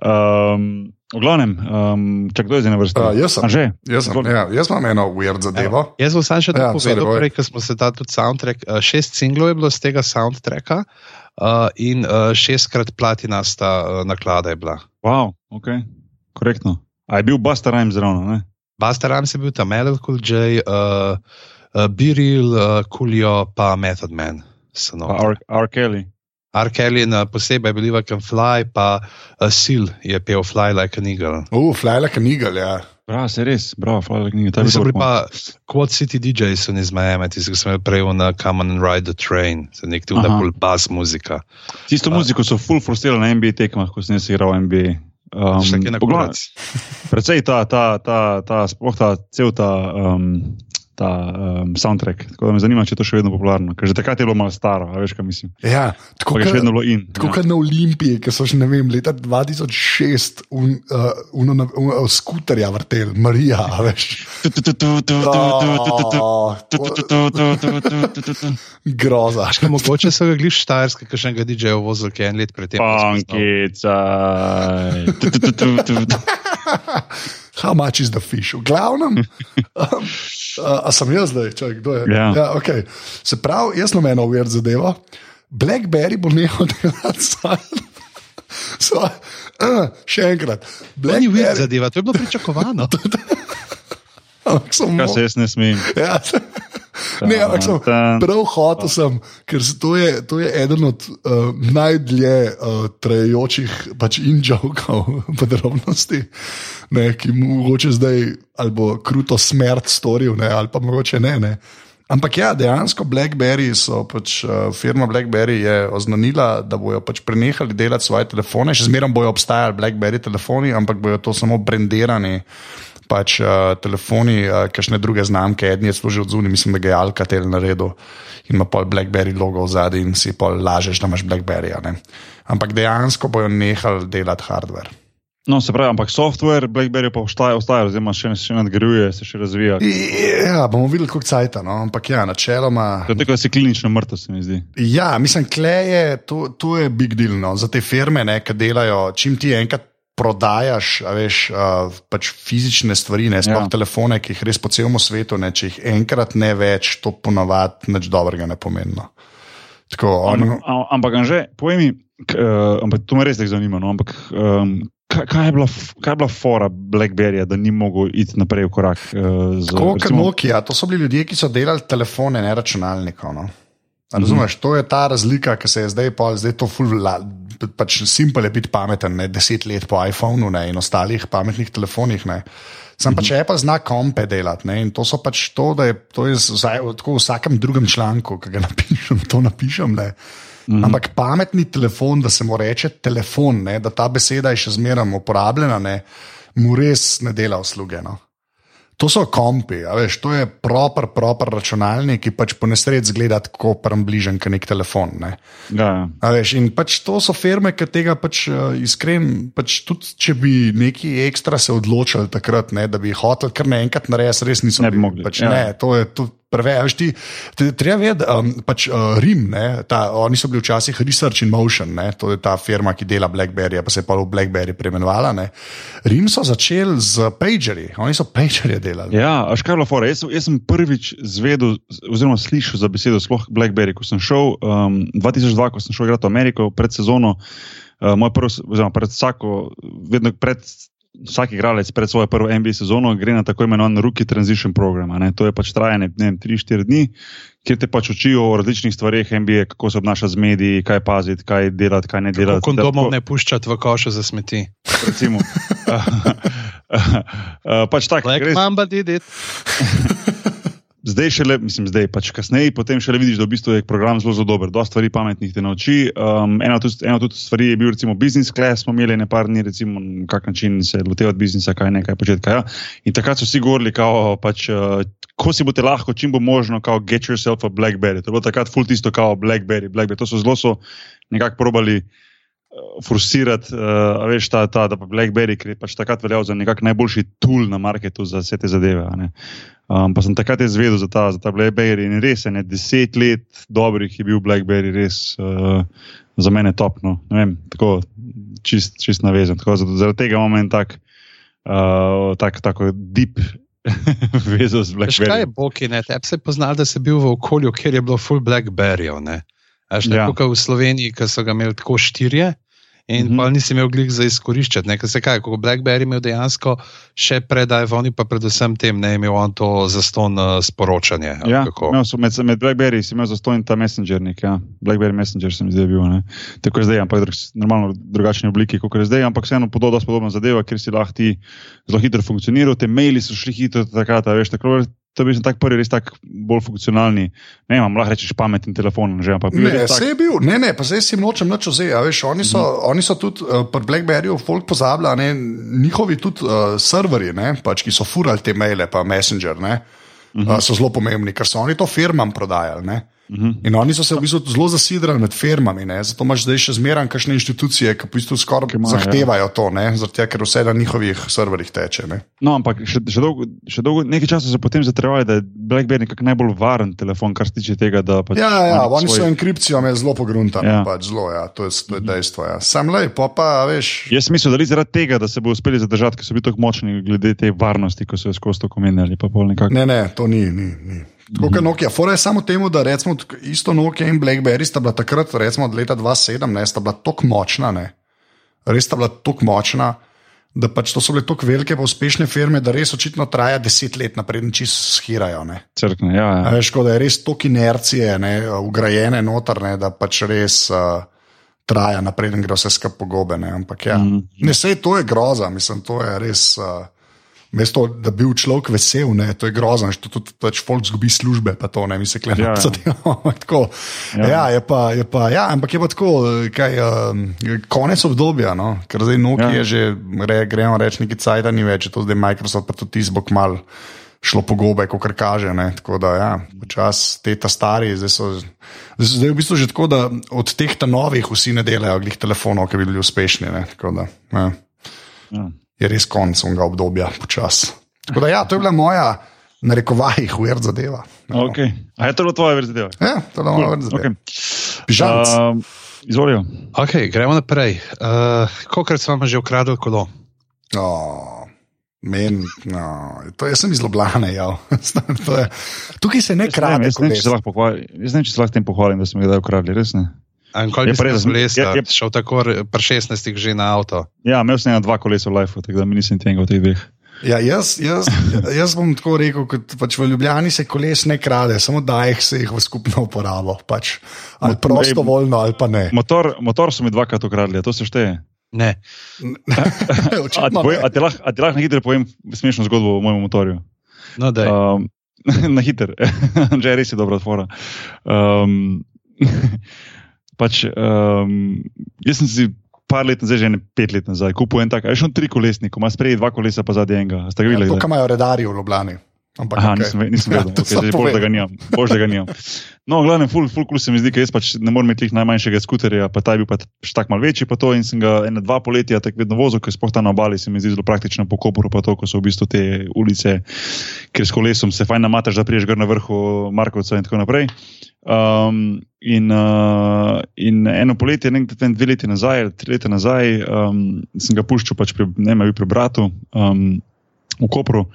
Um, v glavnem, um, čak kdo je zdaj na vrsti? Uh, jaz sem. A že? Jaz, sem, ja, jaz imam eno weird zadevo. Jaz bom sam še Ja, ja, povedal, prej, ker smo se dali tudi soundtrack. Uh, šest singlov je bilo z tega soundtracka uh, in uh, šestkrat platinasta uh, naklada je bila. Wow, ok, korektno. A je bil Buster Rhymes zraven? ne? Buster Rhymes je bil tam Metal Cool J, uh, uh, Biril, uh, Coolio, pa Method Man. Pa notri. R. R. Kelly. R. Kelly uh, posebej Believer Can Fly, pa uh, Seal je pel Fly Like an Eagle. Uf, uh, Fly like an eagle, ja. Bravo, se res, bravo, hvala, knjiga. Tam so bili pa Quad City DJs so iz Miami, tisti, ki smo jih prej na Come on and Ride the Train, za nek tu Aha. nakul bas muzika. Tisto muziko so full frustrirali na NBA tekmah, ko sem jaz igral NBA. Um, na. [laughs] Predvsej ta, ta, ta, ta, sploh ta, cel ta, um, ta um, soundtrack. Tako da me zanima, če je to še vedno popularno. Ker že takrat je bilo malo staro, a veš, kaj mislim. Ja, tako je še vedno bilo in. Tako ja. kot na Olimpiji, ki so že ne vem, leta 2006 un, uh, uno, na- un, uh, skuterja vrtel, Marija, veš. Groza. Še mogoče so ga gliš štajerske, ki še enega DJ-ja vozil, ki je en let predtem. Punkica. How much is the fish? V glavnem, [laughs] um, uh, a sem jaz zdaj, čakaj, kdo je? Ja. Ja, okay. Se pravi, jaz sem eno uvir zadevo. Blackberry bo nehal [laughs] delati sam. So, uh, [clears throat] še enkrat. Ni vid Blackberry, zadeva, to je bilo pričakovano. [laughs] ampak sem Kaj mo- se jaz ne smem? Ja, ne, ampak sem prav hotel, sem, ker to je, to je eden od uh, najdlje uh, trajajočih pač in-jokov podrobnosti, [laughs] ne, ki mu mogoče zdaj ali bo kruto smrt storil, ne, ali pa mogoče ne. ne. Ampak ja, dejansko Blackberry so pač, uh, firma Blackberry je oznanila, da bojo pač prenehali delati svoje telefone, še zmeraj bojo obstajali Blackberry telefoni, ampak bojo to samo brendirani pač uh, telefoni, uh, kakšne druge znamke, eden je služil od zunaj, mislim, da ga je Alcatel naredil in ima pol Blackberry logo zadaj in si pol lažeš, da imaš Blackberry. Ampak dejansko bojo nehali delati hardware. No, se pravi, ampak software Blackberry pa ostaja, ostaja oziroma še, še nadgrajuje, se še razvija. Ja, bomo videli, kako cajta, no? ampak ja, načeloma. To je tako, da si klinično mrtev, se mi zdi. Ja, mislim, kleje, to, to je big deal no. za te firme, ne, ki delajo, čim ti enkrat prodajaš, veš, uh, pač fizične stvari, ne, sploh Ja. telefone, ki jih res po celem svetu, ne, če jih enkrat ne več, to ponavadi nič dobrega ne pomeni. No. Tako, oni, Ampak, a- ampak Anže, povej mi, k, uh, ampak to me res tako zanima. No, ampak, um, kaj, kaj, je bila, kaj je bila fora Blackberryja, da ni mogel iti naprej v korak? Uh, z, Tako kot Nokia, to so bili ljudje, ki so delali telefone, ne računalnikov. No? Mhm. Razumeš, to je ta razlika, ki se je zdaj, pol, zdaj to ful, la, pač simpel je biti pameten, ne, deset let po iPhonu ne, in ostalih pametnih telefonih. Ne. Sam pač Apple zna kompe delati ne, in to so pač to, da je to je zdaj, tako v vsakem drugem članku, ki ga [laughs] napišem, to napišem. Ne. Mm. Ampak pametni telefon, da se mu reče telefon, ne, da ta beseda je še zmeraj uporabljena, ne, mu res ne dela usluge. No. To so kompi, veš, to je proper, proper računalnik, ki pač po nesreč zgleda tako bližen kot nek telefon. Ne. Ja, ja. A Veš, in pač to so firme, ki tega pač uh, iskren, pač tudi če bi neki ekstra se odločili takrat, ne, da bi hotel kar naenkrat narediti, res niso Ne bi mogli, Pač, ja. ne, to je to. Te, treba vedeti, um, pač uh, Rim, ne, ta, oni so bili včasih Research in Motion, ne, to je ta firma, ki dela Blackberry, pa se je pa v Blackberry preimenovala. ne. Rim so začeli z pagerji, oni so pagerje delali. Ja, a škar je bila fora. Jaz, jaz sem prvič zvedel, oziroma slišal za besedo sploh Blackberry, ko sem šel um, 2002, ko sem šel igrati v Ameriko pred sezono. Uh, moj prvi, oziroma pred vsako, vedno pred. Vsak igralec pred svojo prvo NBA sezono gre na tako imenovan Rookie Transition program. a Ne? To je pač trajanje 3-4 dni, kjer te pač učijo o različnih stvareh NBA, kako se obnašati z mediji, kaj paziti, kaj delati, kaj ne delati. Kondomov Da- ne puščati v koše za smeti. recimo. [laughs] [laughs] pač tako, Like res, mamba did it. [laughs] zdaj šele, mislim, zdaj pač kasneje, potem šele vidiš, da v bistvu je program zelo, zelo dober. Dosta stvari pametnih te nauči. Um, ena tudi- ena tudi stvari je bil recimo business class, smo imeli nekaj dni, recimo, na kak način se lotevati biznisa, kaj ne, kaj početi. Ja. In takrat so vsi govorili, kao, pač, uh, ko si boste lahko, čim bo možno, kao, get yourself a Blackberry. To je bilo takrat full tisto, kao Blackberry, Blackberry. To so zelo so nekako probali forsirati, uh, a veš, ta, ta, da pa Blackberry, ker je pač takrat veljal za nekak najboljši tool na marketu za vse te zadeve. Um, pa sem takrat izvedel za ta, za ta Blackberry in res je, ne, deset let dobrih je bil Blackberry, res uh, za mene topno. Ne vem, tako čist, čist navezan. Tako, zato, zaradi tega imam en tak, uh, tak, tako deep [laughs] vezo z Veš, kaj je Blackberry. Boki, ne? Tebi se je poznal, da si bil v okolju, kjer je bilo full Blackberryjev. ne. Ja. tako kot v Sloveniji, ki so ga imeli tako štirje. In mm -hmm. pa nisi imel glih za izkoriščati. Ne? Ker se kaj, ko Blackberry imel dejansko še pred iPhone, pa predvsem tem, ne imel on to zaston uh, sporočanje. ali Ja, imel sem med, med Blackberry, si imel zastojn ta Messengernik, ja. Blackberry Messenger sem zdaj bil, ne. tako je zdaj, ampak drug, normalno drugačni obliki, kot je zdaj, ampak vseeno podobno, podobna zadeva, ker si lahko ti zelo hitro funkcioniral, te maili so šli hitro takrat, veš, tako to bi bil tak prvi res tak bolj funkcionalni, ne vem, lahko rečeš pameten telefon, že, ampak bil je Ne, res tak, se je bil, ne, ne, pa zdaj si jim nočem nič vzeti. a Veš, oni, so, mm -hmm. oni so tudi uh, pri Blackberryju, folk pozablja, ne, njihovi tudi uh, serverji, ne, pač, ki so furali te maile, pa Messenger. Ne, uh -huh. uh, so zelo pomembni, ker so oni to firmam prodajali. Ne? -huh. In oni so se v bistvu zelo zasidrali med firmami, ne? zato imaš zdaj še zmeraj kakšne institucije, ki v bistvu skoraj imajo, ja. zahtevajo to, ne? Tega, ker vse na njihovih serverjih teče. Ne? No, ampak še, še, dolgo, še dolgo, nekaj časa so potem zatrjevali, da je BlackBerry nekako najbolj varen telefon, kar se tiče tega. Da pač Ja, ja, ja, ima oni svoj- so enkripcijo zelo pogruntali, ja. Ja. pač zelo, ja, to, je, to je dejstvo. Ja. Sam lej, pa pa veš. Jaz mislim, da li zaradi tega, da se bo uspeli zadržati, ker so bili tako močni glede te varnosti, ko so jo skozi to komenjali. Ne, ne, to ni. ni, ni. Tako kot Nokia. Fora je samo temu, da recimo, isto Nokia in Blackberry sta bila takrat, recimo od leta 2007, ne, sta bila tako močna, ne. res sta bila tako močna, da pač to so bile tako velike pa uspešne firme, da res očitno traja deset let naprej, čist schirajo. Ne. Crkne, ja, ja. Veš, da je res toliko inercije, ne, ugrajene noter, ne, da pač res uh, traja naprej in gre vse skupaj po gobe. Ne, ampak ja, Mhm. ne sej to je groza, mislim, to je res. Uh, Mesto, da bi bil človek vesel, ne, to je grozno, že tudi pač folk zgubi službe, pa to ne, mi se klemo. Ja, ja. [laughs] Ja, ja. Ja. je pa, je pa, ja, ampak je pa tako, kaj, um, konec obdobja, no, ker zdaj Nokia ja. Že, re, gremo reči, neki cajt, ni več, to zdaj Microsoft, pa tudi ti zbog mal šlo po gobe, kot kaže. Ne? Tako da, ja, počas te ta stari, zdaj so, zdaj so zdaj v bistvu že tako, da od teh ta novih vsi ne delajo glih telefonov, ki bi bili uspešni. Ne? Tako da, ja, ja. Je res konec onega obdobja, počas. Tako da, ja, to je bila moja, na rekovajih, ujer zadeva. No. Okay. A je to bilo tvoje verzideva? Ja, to je bila moja ujer zadeva. Okay. Pižamc. Um, Izvolijo. Okay, gremo naprej. Uh, Kolikrat smo vam že ukradli kolo? Oh, men, no, to jaz sem iz Ljubljana. Ja. [laughs] To je- Tukaj se ne krade. Jaz ne vem, če se lahko pohvalim, tem pohvalim, da smo ga kdaj ukradli, res ne. En koliko Je bi res, kolesa? je- je- Šel tako pri 16 že na avto. Ja, imel sem ena dva kolesa v lifeu, tako da mi nisem tega v teh dveh. Ja, jaz, jaz, [laughs] jaz bom tako rekel, kot pač v Ljubljani se koles ne krade, samo da jih se jih v skupno uporabo. Pač. Ali Mo- prostovoljno, ali pa ne. Motor, motor so mi dvakrat ukradli, to se šteje. Ne. [laughs] A, ti povem- a ti lahko a ti lahko na hitro povem smešno zgodbo o mojem motorju? No, daj. Um, [laughs] na hiter, že res je dobra tvora. Um, pač, um, jaz sem si par let nazaj, že ne pet let nazaj, kupil en tak, a je šel tri kolesnik, ima sprej dva kolesa, pa zadnji enega. Ja, to, kar imajo redari v Ljubljani. Ampak, Aha, okej. nisem, nisem Ja, vedel, to okay, bolj, da ga nimam. Bož, da ga nimam. No, glavno, ful, ful, cool se mi zdi, ker jaz pač ne morem imeti najmanjšega skuterja, pa ta je bil pa še tako mal večji, pa to in sem ga ena dva poletja tako vedno vozil, ker sploh tam na obali se mi zdi zelo praktično po Koporu, pa to, ko so v bistvu te ulice, ker s kolesom se fajn namataš, da priješ gor na vrhu Markovca in tako naprej. Um, in, uh, in eno poletje, nekaj dve leti nazaj, tri leta nazaj, um, sem ga puščal pač pri, ne pri bratu um, v Kopru.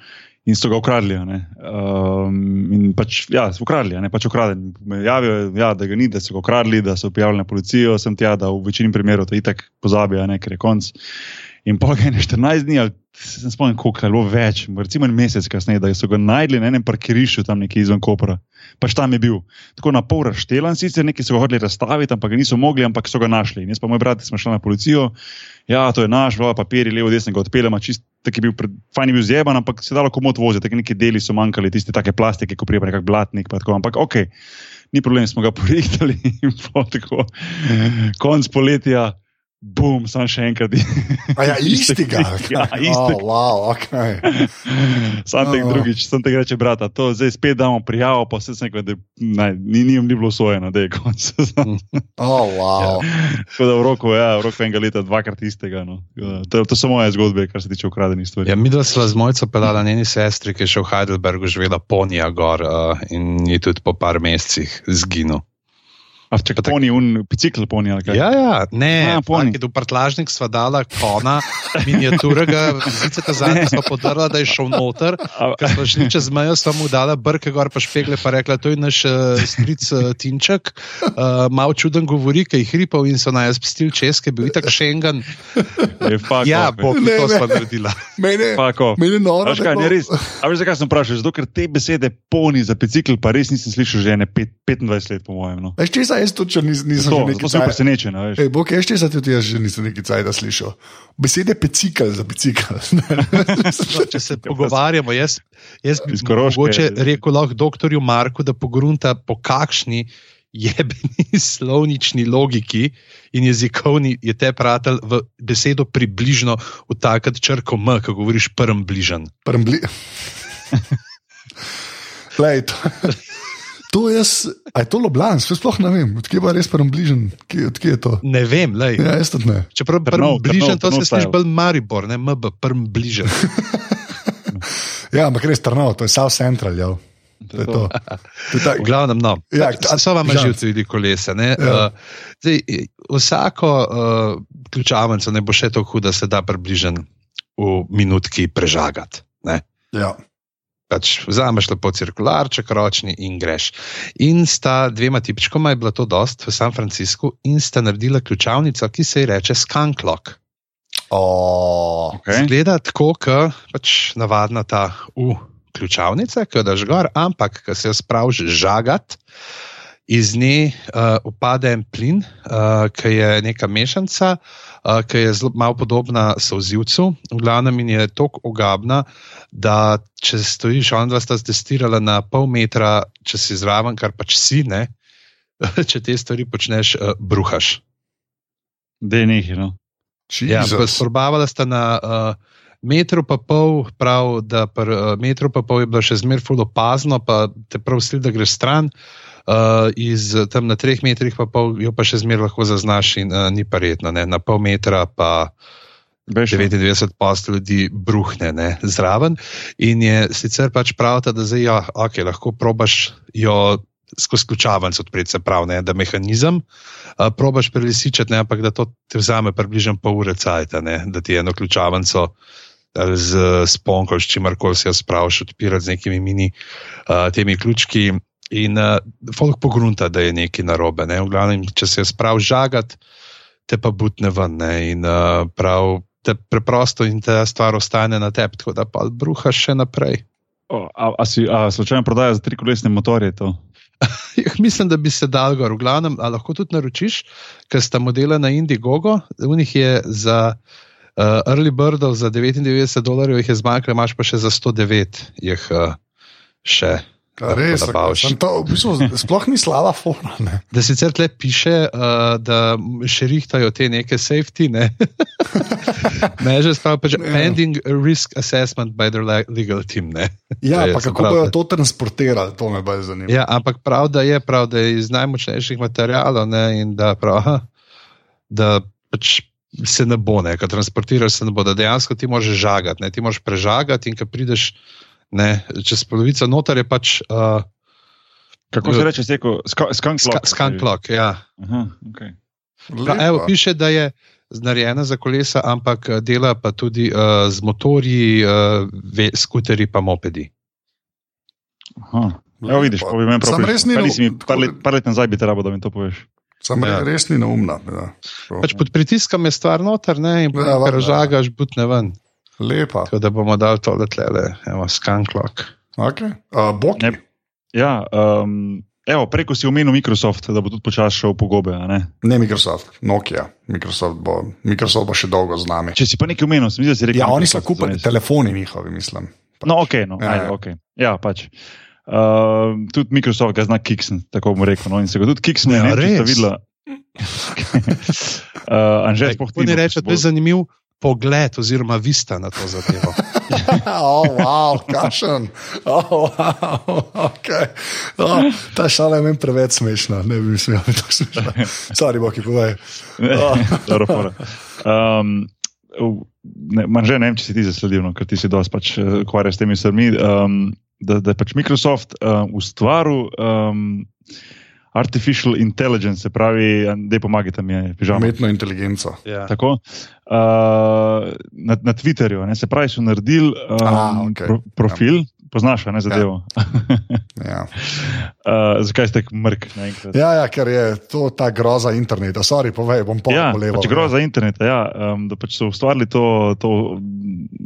In so ga ukradli. Um, in pač, ja, ukradli, ne pač ukraden. Me javijo, ja, da ga ni, da so ga ukradli, da so prijavili na policijo, sem tja, da v večini primerov to itak pozabijo, ne, ker je konc. In pa je ne 14 dni, ali se spomnim, koliko je bilo več, recimo en mesec kasneje, da so ga najdli na enem parkirišču tam nekje izven Kopra. Pač tam je bil. Tako na pol razštelan, sicer neki so ga hoteli razstaviti, ampak ga niso mogli, ampak so ga našli. In jaz pa moj brat smo šli na policijo, ja, to je naš, vlada papiri, levo, desno ga odpeljemo, čist tako je bil, pred, fajn je bil zjeban, ampak se je dalo komod voziti, tako neki deli so manjkali, tiste take plastike, ko prije pa nekak blatnik, pa tako, ampak ok, ni problem, smo ga [laughs] porihtali in tako, konc poletja, bum, sam še enkrat. A ja, [laughs] istega. [laughs] ja, Oh, istega. wow, okay. [laughs] Sam tek Oh. drugič, sem tega reče, brata, to zdaj spet damo prijavo, pa se sem rekel, da naj, ni, ni, ni bilo usvojeno, da je konc. oh, wow. Tako da v roku, ja, v roku enega leta dvakrat istega. No. To, to so moje zgodbe, kar se tiče ukradenih stvari. Ja, mi dva sva z mojco pelala njeni sestri, ki je še v Heidelbergu živela ponija gor uh, in je tudi po par mesecih zginil. A če poni, un bicikl poni ali kaj? Ja, ja, ne, A, poni. v prtlažnik sva dala kona, miniaturega, zice ta zadnji sva podrla, da je šel noter. Ko smo šli čez mejo, sva mu dala brke gor, pa špegle, pa rekla, to je naš uh, stric uh, Tinček, uh, malo čuden govori, ki je hripal in so naj spustili čez, ki je bil tako šengen. je fuck Ja, off, bog, Ne, to ne. sva naredila. Mene, mene noro. Veš kaj, tako- ne res. A veš, zakaj sem vprašal? Zato, ker te besede poni za bicikl, pa res nisem slišal že ene pet, 25 let, po mojem. No. Veš, če jaz če nis, nisem sem bil cajt- presenečen. a veš. Ej, Bog, jaz če tudi jaz že nisem nekaj cajt slišal. Besede pecikal za bicikl. [laughs] No, če se pogovarjamo, jaz, jaz bi mogoče rekel lahko doktorju Marku, da pogrunta po kakšni jebeni [laughs] slovnični logiki in jezikovni je te pratel v besedo približno vtakati črko M, ko govoriš prvem bližen. Prembli... [laughs] Lej, to, to jaz, a je to Ljubljan, sploh ne vem, odkje pa res prem bližen, kje, odkje je to. Ne vem, lej. Ja, jaz tudi ne. Čeprav Trnov, prvi bližen, Trnov, to se Trnov sliši bolj Maribor, ne MB, prvi bližen. [laughs] Ja, ampak res trnov, to je South Central, ja. To je to. to je tak, V glavnem, no. Ja, ta- so vam živci tudi kolesa. Ne? Ja. Uh, zdaj, vsako uh, ključavnico ne bo še tako huda, da se da približen v minutki prežagati. ne. ja. Pač vzameš lepo cirkularček, ročni in greš. In sta dvema tipčkoma je bilo to dost v San Franciscu in sta naredila ključavnico, ki se ji reče Skunklock. Oh, Okay. Zgleda tako, kot pač navadna ta U ključavnica, ki jo daš gor, ampak ko se jo spraviš žagat, iz nje uh, upade en plin, uh, ki je neka mešanca, uh, ki je zelo malo podobna solzivcu. V glavnem in je tako ogabna, da če stojiš, on dva sta testirala na pol metra, če si zraven, kar pač si ne. [laughs] Če te stvari počneš, uh, bruhaš. Da je nekaj. No. Ja, Jezus. Probavala sta na uh, metru pa pol, prav, da pri uh, metru pa pol je bilo še zmeraj full opazno, pa te prav sli, da greš stran. Uh, iz tam na treh metrih pa pol, jo pa še zmeraj lahko zaznaš in uh, ni pa redno. Ne? Na pol metra pa Veš, 99 posto ljudi bruhne ne, zraven. In je sicer pač pravta, da zdaj, ja, okay, lahko probaš jo skozi ključavnico odpreti, se pravi, ne, da mehanizem uh, probaš prelisičati, ne, ampak da to ti vzame približno pol ure cajta, ne, da ti eno ključavnico z sponkom, s čimarkoli si jo spraviš, odpirati z nekimi mini uh, temi ključki. In uh, folk pogrunta, da je nekaj narobe. Ne? V glavnem, če se je sprav žagat, te pa butne ven. Ne? In uh, prav te preprosto in ta stvar ostane na tebi, tako da pa bruhaš še naprej. O, a, a si a, slučajno prodaja za tri kolesne motorje? To? [laughs] Mislim, da bi se dal gor. V glavnem, a lahko tudi naročiš, ker sta modela na Indiegogo, v njih je za uh, Early Birdov za 99 dolarjev, jih je zmanjkalo, imaš pa še za 109 jih uh, še. Res, to, v bistvu, sploh ni slaba forma. Ne? Da sicer tle piše, uh, da še rihtajajo te neke safety, ne, ne že sprav, pač Ja. pending risk assessment by their le- legal team. Ne. Ja, pa se kako pravi, bojo to transportirali, to me bolj zanima. Ja, ampak prav, da je, prav, da je iz najmočnejših materijalov ne, in da, prav, aha, da pač se ne bo, ne, ko transportiraš, se ne bo, da dejansko ti možeš žagati, ne, ti možeš prežagati in ko prideš ne, čez polovico noter je pač uh, Kako se reče, seko, skunk ska, scan clock. Ja. Aha, okay. Pa, evo, piše, da je narejena za kolesa, ampak eh, dela pa tudi uh, z motorji, uh, ve, skuterji, pa mopedi. Aha. Evo vidiš, pa Sam prav. res ni Pa mi par let, par let nazaj bi te rabo, da mi to poveš. Sam Ja. ja. res ni neumna. Ja. Pač pod pritiskom je stvar noter, ne, in Ja, ja, valjda. ker žagaš, butne ven. Lepa. Tako da bomo dali tole tlele, evo, scan clock. Okay. Uh, Bog. Ne. Ja, um, evo, preko si omenil Microsoft, da bo tudi počasi šel po gobe. a Ne? Ne Microsoft, Nokia. Microsoft bo, Microsoft bo še dolgo z nami. Če si pa nekaj omenil, sem videl, da si rekel. Ja, oni so kupili zanes. telefoni njihovi, mislim. No, ok, no, Ja, ajde, ja. okay. ja pač. Uh, tudi Microsoft ga zna kiksn, tako bom rekel. No, in se ga tudi kiksne, Ja, ne vem, če ste res? videla. [laughs] [laughs] uh, Anže, sploh ti. Oni no, reče, če to je zanimiv pogled oziroma vista na to zadevo. [laughs] oh, wow, kašen. Oh, wow, okay. oh, ta šala je meni preveč smešna, ne bi smela biti tako smešna. Sorry, Boki, povej. Dobro, fora. um, ne, Manže, ne vem, če si ti zasledil, no, ker ti si dosti pač eh, ukvarjal s temi stvarmi. Um, da, da je pač Microsoft uh, ustvaril um, artificial intelligence, se pravi, da pomagate mi, pižama. Umetno inteligenco. Ja. Tako, uh, na, na Twitterju, ne, se pravi, so naredili um, A, okej. pro, profil, poznaš, a ne zadevo. Ja. [laughs] uh, zakaj ste tako mrk? Ja, ja, ker je to ta groza interneta. Sorry, povej, bom pa Ja, poleval. pač groza interneta. Ja, um, da pač so ustvarili to, to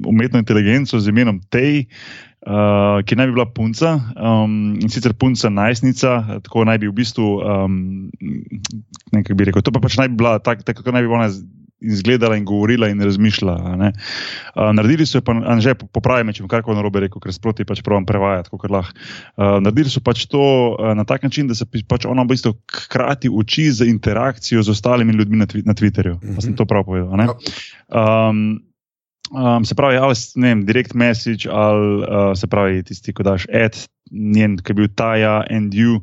umetno inteligenco z imenom Tej, uh, ki naj bi bila punca um, in sicer punca najstnica, tako naj bi v bistvu, um, ne kako bi rekel, to pa pač naj bi bila tako, tak, kako naj bi ona izgledala in govorila in razmišljala. ne. Uh, naredili so pa, že popravi me, če bom karkoli narobe rekel, ker sproti pač pravim prevajati, kot lahko. Uh, naredili so pač to uh, na tak način, da se pač ona v bistvu hkrati uči z interakcijo z ostalimi ljudmi na, twi na Twitterju. Mm -hmm. Sem to prav povedal. Um, Um, se pravi, ali ne vem, direct message, ali uh, se pravi, tisti, ko daš ad, njen, ki je bil Taja and you.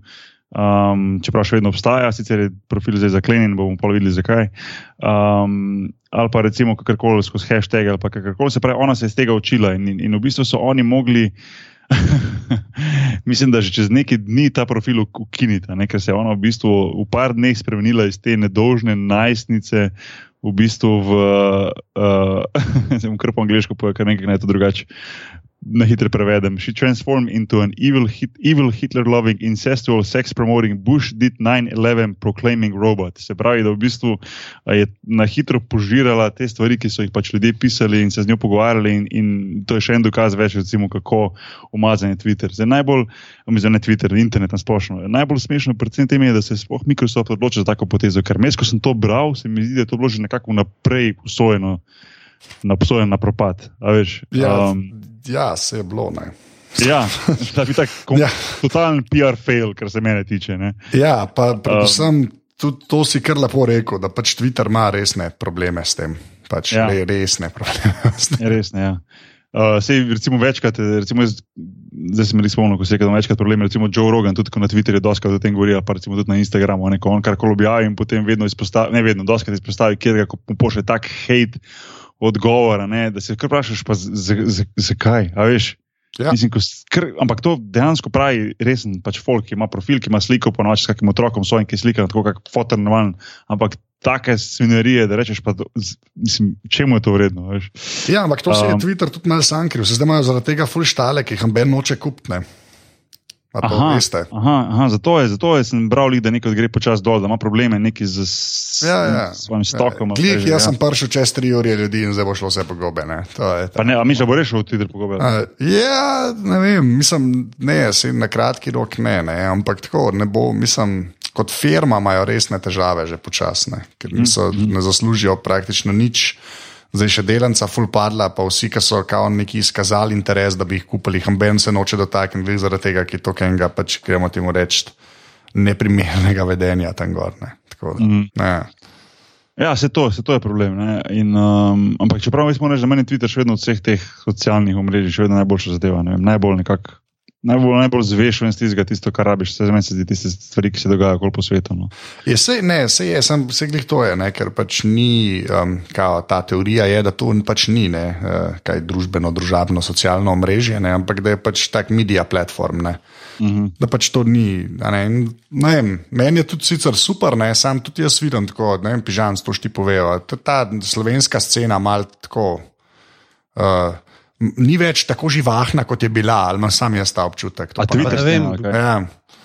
Um, čeprav še vedno obstaja, sicer je profil zdaj zaklenjen, bomo pa videli zakaj. Um, ali pa recimo kakorkoli skozi hashtag ali kakorkoli. Se pravi, ona se je iz tega učila in, in, in v bistvu so oni mogli. [laughs] Mislim, da že čez nekaj dni ta profil uk- ukinita, ne? ker se je ona v bistvu v par dneh spremenila iz te nedožne najstnice v bistvu v, [laughs] uh, se bom kar po angliško povedal, ker nekaj naj to drugače. Na hitro prevedem. She transformed into an evil, hit, evil Hitler-loving, incestual, sex-promoting, Bush did 9-11 proclaiming robot. Se pravi, da v bistvu je na hitro požirala te stvari, ki so jih pač ljudje pisali in se z njo pogovarjali, in, in to je še en dokaz več, recimo, kako umazan je Twitter. Zdaj, najbolj, mislim, ne Twitter, internet na splošno. Najbolj smešno predvsem tem je, da se je sploh Microsoft odločil za tako potezo, ker mes, ko sem to bral, se mi zdi, da je to bilo že nekako naprej usvojeno, napsojen na propad. veš. Ja, Um, ja se je bilo. Ne. Ja, da bi tak kom, [laughs] Ja. ja. totalen PR fail, kar se mene tiče. Ne? Ja, pa predvsem tudi to si kar lepo rekel, da pač Twitter ima resne probleme s tem. Pač Ja. ja. re, resne probleme s tem. Je res, ne. Ja. Uh, sej, recimo, večkrat, recimo, jaz, zdaj sem res spomnil, ko se je rekel, da ima večkrat problem. Recimo, Joe Rogan, tudi ko na Twitterju doskrat o tem govori, pa recimo tudi na Instagramu, ne, ko on karkoli objavi in potem vedno izpostavi, ne vedno, doskrat izpostavi, kjer ga pošlje tak hate odgovora, ne, da se kar vprašaš, pa zakaj, a veš. Ja. Mislim, ko kar, ampak to dejansko pravi resen pač folk, ki ima profil, ki ima sliko, ponoči s kakim otrokom svojim, ki je slikan tako, kot fotor normalen. Ampak take svinarije, da rečeš, pa, mislim, čemu je to vredno, veš. Ja, ampak to se je Um, Twitter tudi malo sankril. Se zdaj imajo zaradi tega full štale, ki jih amben noče kupiti. A Aha, veste. aha, aha, zato je, zato je sem bral, da nekaj gre počasi dol, da ima probleme neki z, s Ja, ja. s svojim stokom. kaj že, jaz ja. sem prišel čez tri ure ljudi in zdaj bo šlo vse pogobe. Ne? Pa ne, a misliš, da bo rešil v Twitter pogovor? Uh, ja, ne vem, mislim, ne, na kratki rok ne, ne, ampak tako ne bo, mislim, kot firma imajo resne težave že počasne, ker niso, ne zaslužijo praktično nič. Zdaj še delanca full padla, pa vsi, ki so kao neki izkazali interes, da bi jih kupili, hamben se noče dotakniti, zaradi tega, ki to kenga, pač gremo temu reči, neprimernega vedenja tam gor. Ne. Tako da, Mhm. ne. Ja, se to, se to je problem. ne. In, um, ampak čeprav moram reči, da meni Twitter še vedno od vseh teh socialnih omrežij še vedno najboljša zadeva. ne vem, Najbolj nekako. Najbolj, najbolj zvešen iz tistega, tisto, kar rabiš, se meni se zdi tiste stvari, ki se dogajajo okoli po svetu. No. Je, sej, ne, sej je, sem vse glih to je, ne, ker pač ni, um, kao, ta teorija je, da to pač ni ne, uh, kaj družbeno, družabno, socialno omrežje, ne, ampak da je pač tak medija platform. Ne. Uh -huh. Da pač to ni. Ne, in, ne vem, meni je tudi sicer super, ne, sam tudi jaz vidim tako, ne vem, pižam, to šti povejo. Ta slovenska scena mal tako. Uh, Ni več tako živahna, kot je bila, ali imam sam jaz ta občutek. To A pa ne ne vem, kaj? Ja,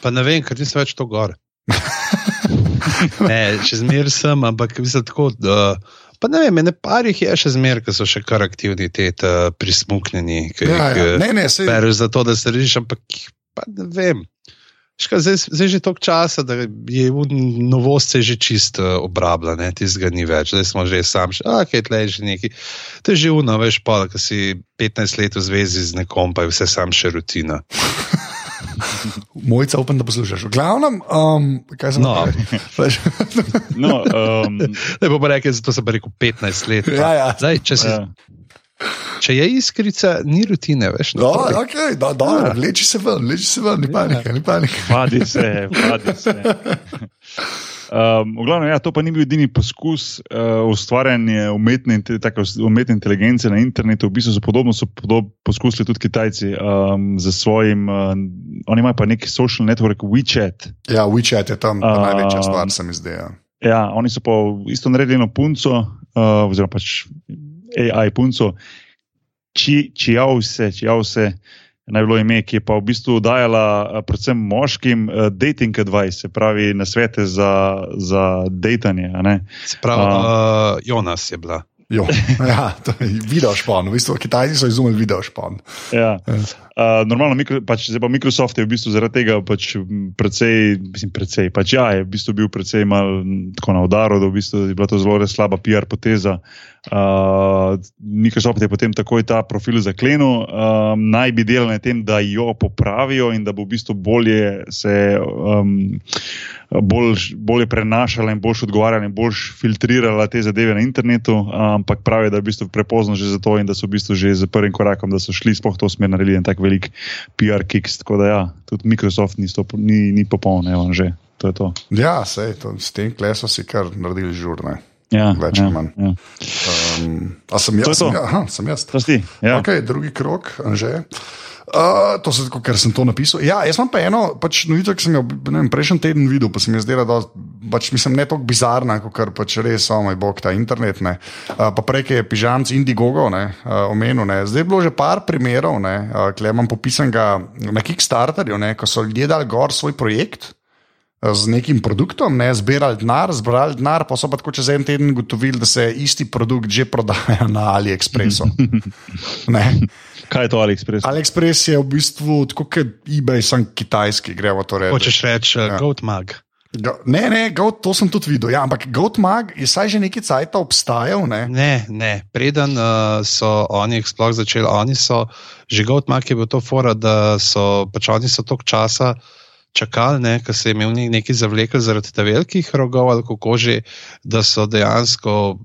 Pa ne vem, ker nisem več to gor. [laughs] ne, še zmeraj sem, ampak mislim tako. Da, Pa ne vem, ene parih je še zmeraj, ki so še kar aktivni, te prismuknjeni, ja, ja. jih Ne, ne, sej, bereš za to, da se režiš, ampak pa ne vem. Ška, zdaj, zdaj je že toliko časa, da je novost se že čist uh, obrabla, tistega ni več, zdaj smo že sam, še, a kaj tle je že neki. To je že uno, veš, pa, da si 15 let v zvezi z nekom, pa je vse sam še rutina. [laughs] Mojca, upam, da poslušaš. V glavnem, um, kaj sem No. No, [laughs] um, Ne bo pa rekel, zato sem pa rekel 15 let. pa. Ja, ja. Zdaj, če, si, ja. Če je iskrica, ni rutine, veš. No, okay, do, do, ja. Leči se ven, leči se ven, ni panike, ni panike. Vadi se, vadi se. [laughs] Um, v glavnem, ja, to pa ni bil edini poskus uh, ustvarjanja umetne, umetne inteligence na internetu. V bistvu so podobno so podob, poskusili tudi Kitajci um, z svojim. Uh, oni imajo pa neki social network WeChat. Ja, WeChat je tam uh, Um, največja stvar, se mi zdi. Ja. Ja, oni so pa isto naredili eno punco, uh, oziroma pač AI punco, či, čijavse, čijavse. Naj bilo ime, ki je pa v bistvu dajala eh, predvsem moškim uh, dating advice, se pravi, na svete za, za dejtanje. a ne. Se pravi, A. uh, Jonas je bila. Jo, [laughs] ja, to je video špon. V bistvu, Kitajci so izumili video špon. Ja. Uh, normalno, mikro, pač, zdaj pa Microsoft je v bistvu zaradi tega pač, precej, mislim, precej, pač ja, je v bistvu bil precej mal tako na udaru, da v bistvu je bila to zelo res slaba PR poteza. Uh, Microsoft je potem takoj ta profil zaklenil, um, naj bi delali na tem, da jo popravijo in da bo v bistvu bolje se. Um, Bolj, bolje prenašala in bolj odgovarjala in bolj filtrirala te zadeve na internetu, ampak pravi, da je v bistvu prepozno že za to in da so v bistvu že z prvim korakom, da so šli sploh to smer naredili en tak velik PR kick. Tako da ja, tudi Microsoft ni, stop, ni, ni popoln, evo že. To je to. Ja, sej, to, s tem klesom si kar naredili žurne. Ja, Več ja, ali manj. Ja. Um, a sem jaz? Sem, ja, aha, sem jaz. Ti. Ja. Okay, drugi krok, že. Uh, to se tako, ker sem to napisal. Ja, jaz imam pa eno pač novico, ki sem jo ne vem, prejšnji teden videl, pa se mi je zdela, da pač, mislim, ne tako bizarna, kot kar pač res, oh moj bog, ta internet. ne. Uh, pa prej je pižamc Indiegogo ne, uh, omenil. Ne. Zdaj je bilo že par primerov, uh, ki imam popisanega na Kickstarterju, ne, ko so ljudje dali gor svoj projekt. Z nekim produktom, ne, zbirali denar, zbrali denar, pa so pa tako čez en teden ugotovili, da se isti produkt že prodaja na AliExpressu. [laughs] Ne. Kaj je to AliExpress? AliExpress je v bistvu tako kot eBay, sem kitajski, gremo to reči. Hočeš reči, Ja. uh, Goatmag. Go- Ne, ne, Goat, to sem tudi videl. Ja, ampak Goatmag je saj že nekaj cajt obstajal. Ne? Ne, ne. Preden uh, so oni sploh začeli, oni so, že Goatmag je bil to fora, da so pač oni so toliko časa čakali, ne, ker se je imel ne- nekaj zavlekel zaradi teh velikih rogov ali kako že, da so dejansko.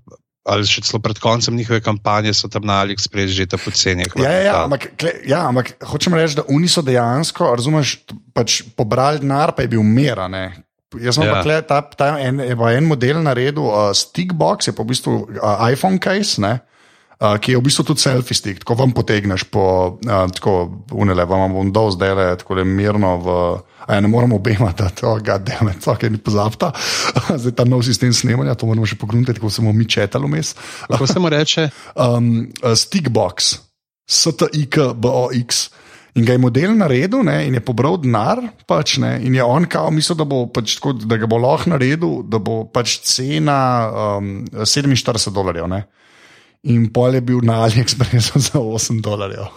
Ali še celo pred koncem njihove kampanje so tam na AliExpress že ta poceni. Ja, ja, ja, ampak, ja, ampak hočem reči, da oni so dejansko, razumeš, pač pobrali denar, pa je bil mera. Ne? Jaz sem Ja. pa kle, ta, ta en, en model naredil, uh, Stickbox, je pa v bistvu uh, iPhone case. Ne? Uh, ki je v bistvu tudi selfie stick, ko vam potegneš po uh, tako unele, vam bom dol zdaj le tako le mirno v. A ja, ne moramo obema dati, oh, gademe, tako ni pozabta. [laughs] Zdaj ta nov sistem snemanja, to moramo še pogledati, ko smo mi četali vmes. Kako se mu reče? [laughs] Um, uh, Stickbox, STIKBOX. In ga je model naredil, ne, in je pobral denar, pač, ne, in je on kao mislil, da, bo, pač, tako, da ga bo lahko naredil, da bo pač cena um, 47 dolarjev. Ne. In pol je bil na AliExpressu [laughs] za 8 dolarjev. [laughs]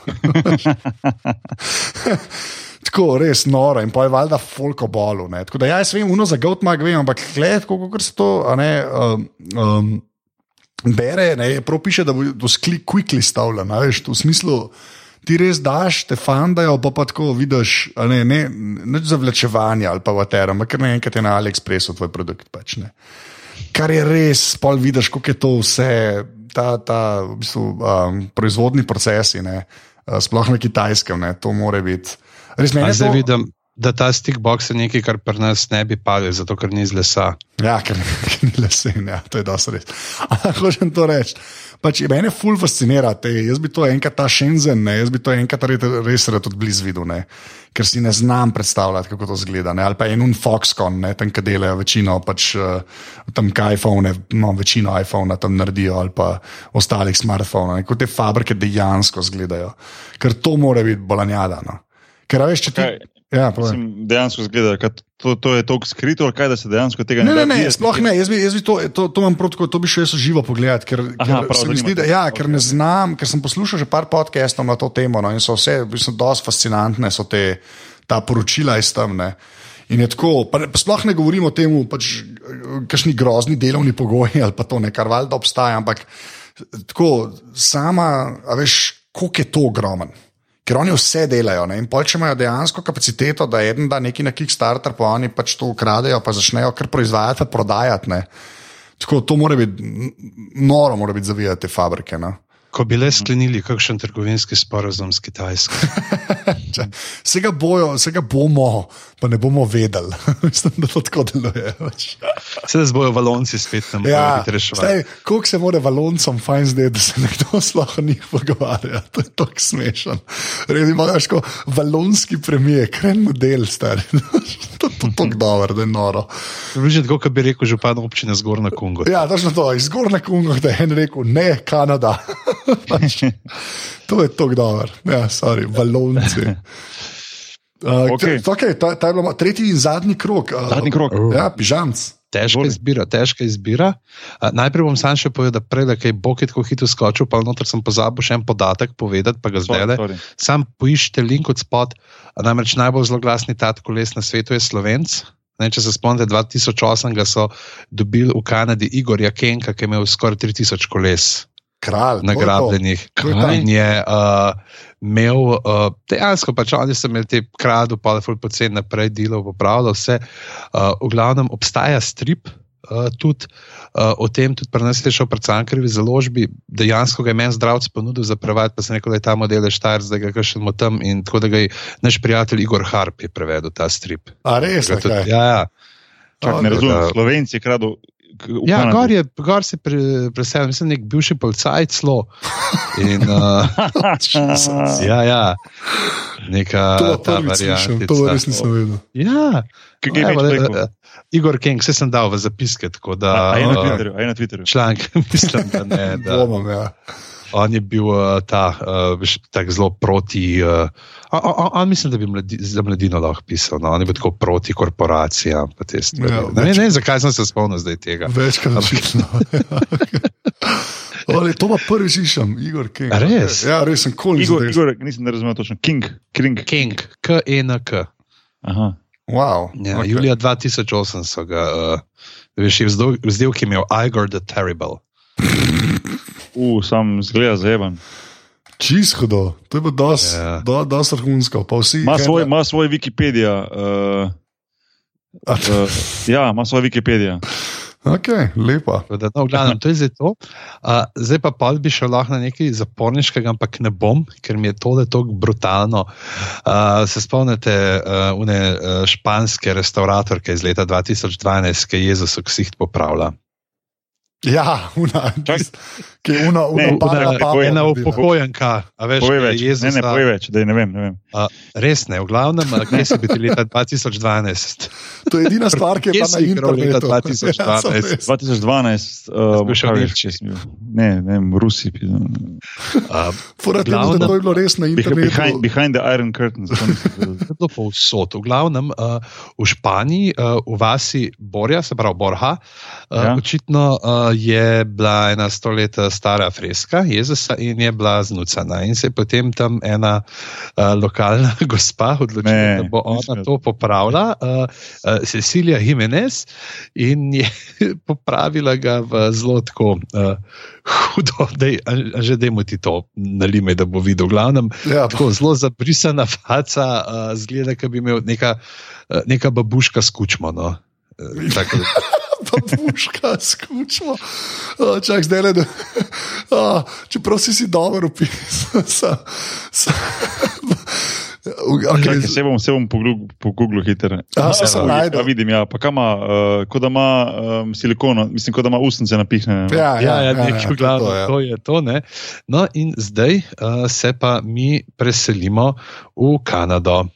Tako, res noro in pa je valjda folko bolu. ne. Tako da ja, jaz vem, uno za Goatmag vem, ampak gled, kako se to, ne. Um, um, Bere, ne, prav piše, da bo to sklik quickly stavljen, a veš, v smislu, ti res daš, te fandajo, pa pa tako vidiš, ne, ne, neč zavlačevanje ali pa vater, ampak kar naenkrat je na AliExpressu tvoj produkt. Pač, ne. Kar je res, pol vidiš, kako je to vse, ta, ta v bistvu, um, proizvodni procesi, ne, uh, sploh na kitajskem, ne, to more biti. Res meni je Zdaj to- vidim, da ta stickbox je nekaj, kar pri nas ne bi padlo, zato ker ni iz lesa. Ja, ker, [laughs] ker ni lesen, ja, to je dosti res. [laughs] Ampak hočem to reči. Pač, mene ful fascinira, te, jaz bi to enkrat ta Shenzhen, ne, jaz bi to enkrat res, res rad od blizu videl, ne, ker si ne znam predstavljati, kako to zgleda. Ne, ali pa en un Foxconn, ne, tam, ki delajo večino, pač uh, tam kaj iPhone, no, večino iPhone tam naredijo, ali pa ostalih smartphonov, kako te fabrike dejansko izgledajo. Ker to mora biti bolanjada. No. Ker a veš, če ti. Ja. Mislim, dejansko zgleda, da to, to je tako skrito, kaj, da se dejansko tega Ne, ne ne, da ne, videti. sploh ne. Jaz bi, jaz bi to, to, to imam prav tako, to bi še jaz živo pogledal, ker, Aha, ker prav, zdi, da ja, ker Ok. ne znam, ker sem poslušal že par podcastov na to temo no, in so vse, v bistvu, dosti fascinantne so te, ta poročila iz tam. Ne. In je tako, pa, ne- pa sploh ne govorimo o tem, pač, kakšni grozni delovni pogoji ali pa to, ne, kar valjda obstaja, ampak tako, sama, veš, koliko je to ogromen. Ker oni vse delajo. Ne? In pol, če imajo dejansko kapaciteto, da en da nekaj na Kickstarter, pa oni pač to ukradejo, pa začnejo kar proizvajati, prodajati. Ne? Tako to mora biti, noro mora biti zavijati te fabrike. No? Ko bi le sklenili kakšen trgovinski sporazum s Kitajsko. [laughs] Če- Se ga, bojo, se ga bomo, pa ne bomo vedeli. [laughs] Mislim, da to tako deluje. Sedaj se bojo valonci spet tam Ja, reševali. koliko se mora valoncom fajn zdeti, da se nekdo sploh o njih pogovarja. [laughs] To je tako smešen. Res imaš kot valonski premijer, kren model, stari. to je tako dobro, da je noro. Že tako, kot bi rekel župan občine Zgornja Kongo. Ja, točno to, iz Gorne Kongo, da je en rekel, ne, Kanada. Pač, [laughs] to je tako dobro. Ja, sorry, valonci. Uh, [laughs] Okej. okay. okay, ta, ta je bilo tretji in zadnji krok. Uh, Zadnji krok. Ja, pižamc. Težka Bolj. izbira, težka izbira. A, najprej bom sam še povedal, da prej, da je Bog tako hitro skočil, pa noter sem pozabil še en podatek povedati, pa ga zdaj le. Sam poiščite link od spod. A Namreč najbolj zloglasni tat koles na svetu je Slovenc. Ne, če se spomnite, 2008 ga so dobili v Kanadi Igorja Kenka, ki je imel skoraj 3000 koles. Kralj. nagrabljenih. To je ta- In je uh, imel, uh, dejansko pač oni so imeli te kradu, pa je poceni naprej delal, popravljal vse. Uh, v glavnem obstaja strip. Uh, tudi uh, o tem, tudi pri nas je šel pred Cankarjevi založbi, dejansko ga je meni zdravc ponudil za prevajati, pa sem rekel, da je ta model štar, zdaj ga še imamo tam. In tako da ga je naš prijatelj Igor Harp je prevedel ta strip. A res, tudi-? Ja, ja. Čak, ne razumem, da- Slovenci kradu. Ja, Kanadi. gor, je, gor se pre, preselil, mislim, nek bivši policajc celo. In, uh, [laughs] ja, ja, neka To ta prvič slišim, variantica. to res nisem vedel. Ja, Kaj je rekel? le- Igor King, vse sem dal v zapiske, tako da A je na uh, Twitterju, a je na Twitterju. članek, [laughs] mislim, da ne. Da, Dvomam, ja. On je bil uh, ta uh, tako zelo proti. Uh, on, on, on mislim, da bi mladi, za mladino lahko pisal. No? On je bil tako proti korporacijam. Ja, ne, več- ne vem, zakaj sem se spomnil zdaj tega. Večkrat očitno. [laughs] Ale, to pa prvi slišim, Igor King. Res? Ja, res sem koli Igor, zadev. Igor, nisem razumel točno. King, King. King, K-E-N-K. Aha. Wow. Ja, okay. Julija 2008 so ga, uh, veš, vzdel, ki je imel Igor the Terrible. U, sam zgleda zajeban. Čist hudo, to je bilo dosti Ja. do, dos vrhunsko. pa vsi Ima svoj, ima svoj Wikipedia. Uh, uh, ja, ima svoj Wikipedia. Ok, lepa. Da, no, v glavnem, to je zdaj to. Uh, zdaj pa pa bi šel lahko na nekaj zaporniškega, ampak ne bom, ker mi je tole tako brutalno. Uh, se spomnite uh, une uh, španske restauratorke iz leta 2012, ki je Jezus ksiht popravlja? Ja, una, Čak. ki je una, una, Ne, una- pa, Ena ne, upokojenka, a veš, Povej je več. Ne, Jezusa- ne, povej več, da ne vem. Ne vem. Uh, res ne, v glavnem, kje si bil leta 2012? To je edina stvar, ki je bila na igral leta internetu. 2012? Ja, sem res. 2012, uh, v če sem bil. Ne, ne v Rusiji. pizda. Uh, Fora temu, Glavnem- da to je bilo res na internetu. Behind, behind the Iron Curtain. To je bilo povsod. V glavnem uh, v Španiji, uh, v vasi Borja, se pravi Borja, uh, Ja. ja. očitno uh, je bila ena sto let stara freska Jezusa in je bila znucana. In se je potem tam ena uh, lokalna [laughs] gospa odločila, Ne, da bo nisem ona vedel. to popravila, uh, uh, Cecilija Jimenez, in je [laughs] popravila ga v zelo tako. Uh, Hudo, dej, že dajmo ti to nalime, da bo videl. V glavnem, Ja, tako zelo zabrisana faca, uh, zgleda, da bi imel neka, uh, neka babuška skučmo. No. Eh, tako da- [laughs] babuška, skučmo. O, Čak, zdaj le, da. O, [laughs] čeprav si si dobro opisal. [laughs] sa- sa- Čakaj, Okay, Se bom, se bom po Googlu- po Googlu hitro. Ja, vidim, ja. Pa kam ima, uh, kot da ima um, silikono, mislim, kot da ima usnice napihnjene. no. ja, Ja, ja, ja, nekaj v glavnem, to je. to je to. Ne? No, in zdaj uh, se pa mi preselimo v Kanado.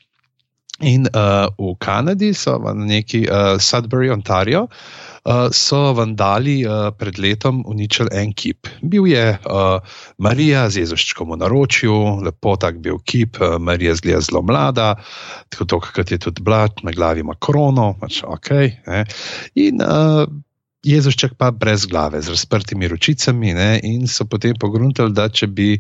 In uh, v Kanadi so v neki uh, Sudbury, Ontario, uh, so vandali uh, pred letom uničili en kip. Bil je uh, Marija z Jezuščkom v naročju, lepo tak bil kip, uh, Marija zgleda zelo mlada, tako to, kot je tudi blat, na glavi ima krono, pač ok. Ne? In uh, Jezušček pa brez glave, z razprtimi ročicami, ne? in so potem pogruntali, da če bi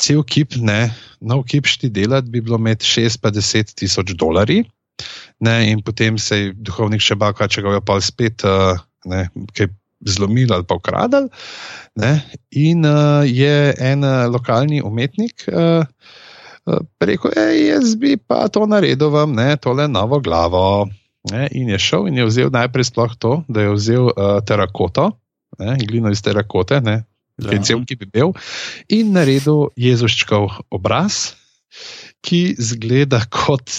cel kip, ne, nov kip šti delati, bi bilo med 6 pa 10 tisoč dolarji. Ne, in potem se je duhovnik še bal, če ga je pa spet uh, ne, kaj zlomil ali pa ukradel. Ne, in uh, je en uh, lokalni umetnik uh, uh, rekel, "Ej, jaz bi pa to naredil, vam, ne, tole novo glavo. Ne, in je šel in je vzel najprej sploh to, da je vzel uh, terakoto, ne, glino iz terakote, ne, Ja. ja. cel ki bi bil, in naredil Jezuščkov obraz, ki zgleda kot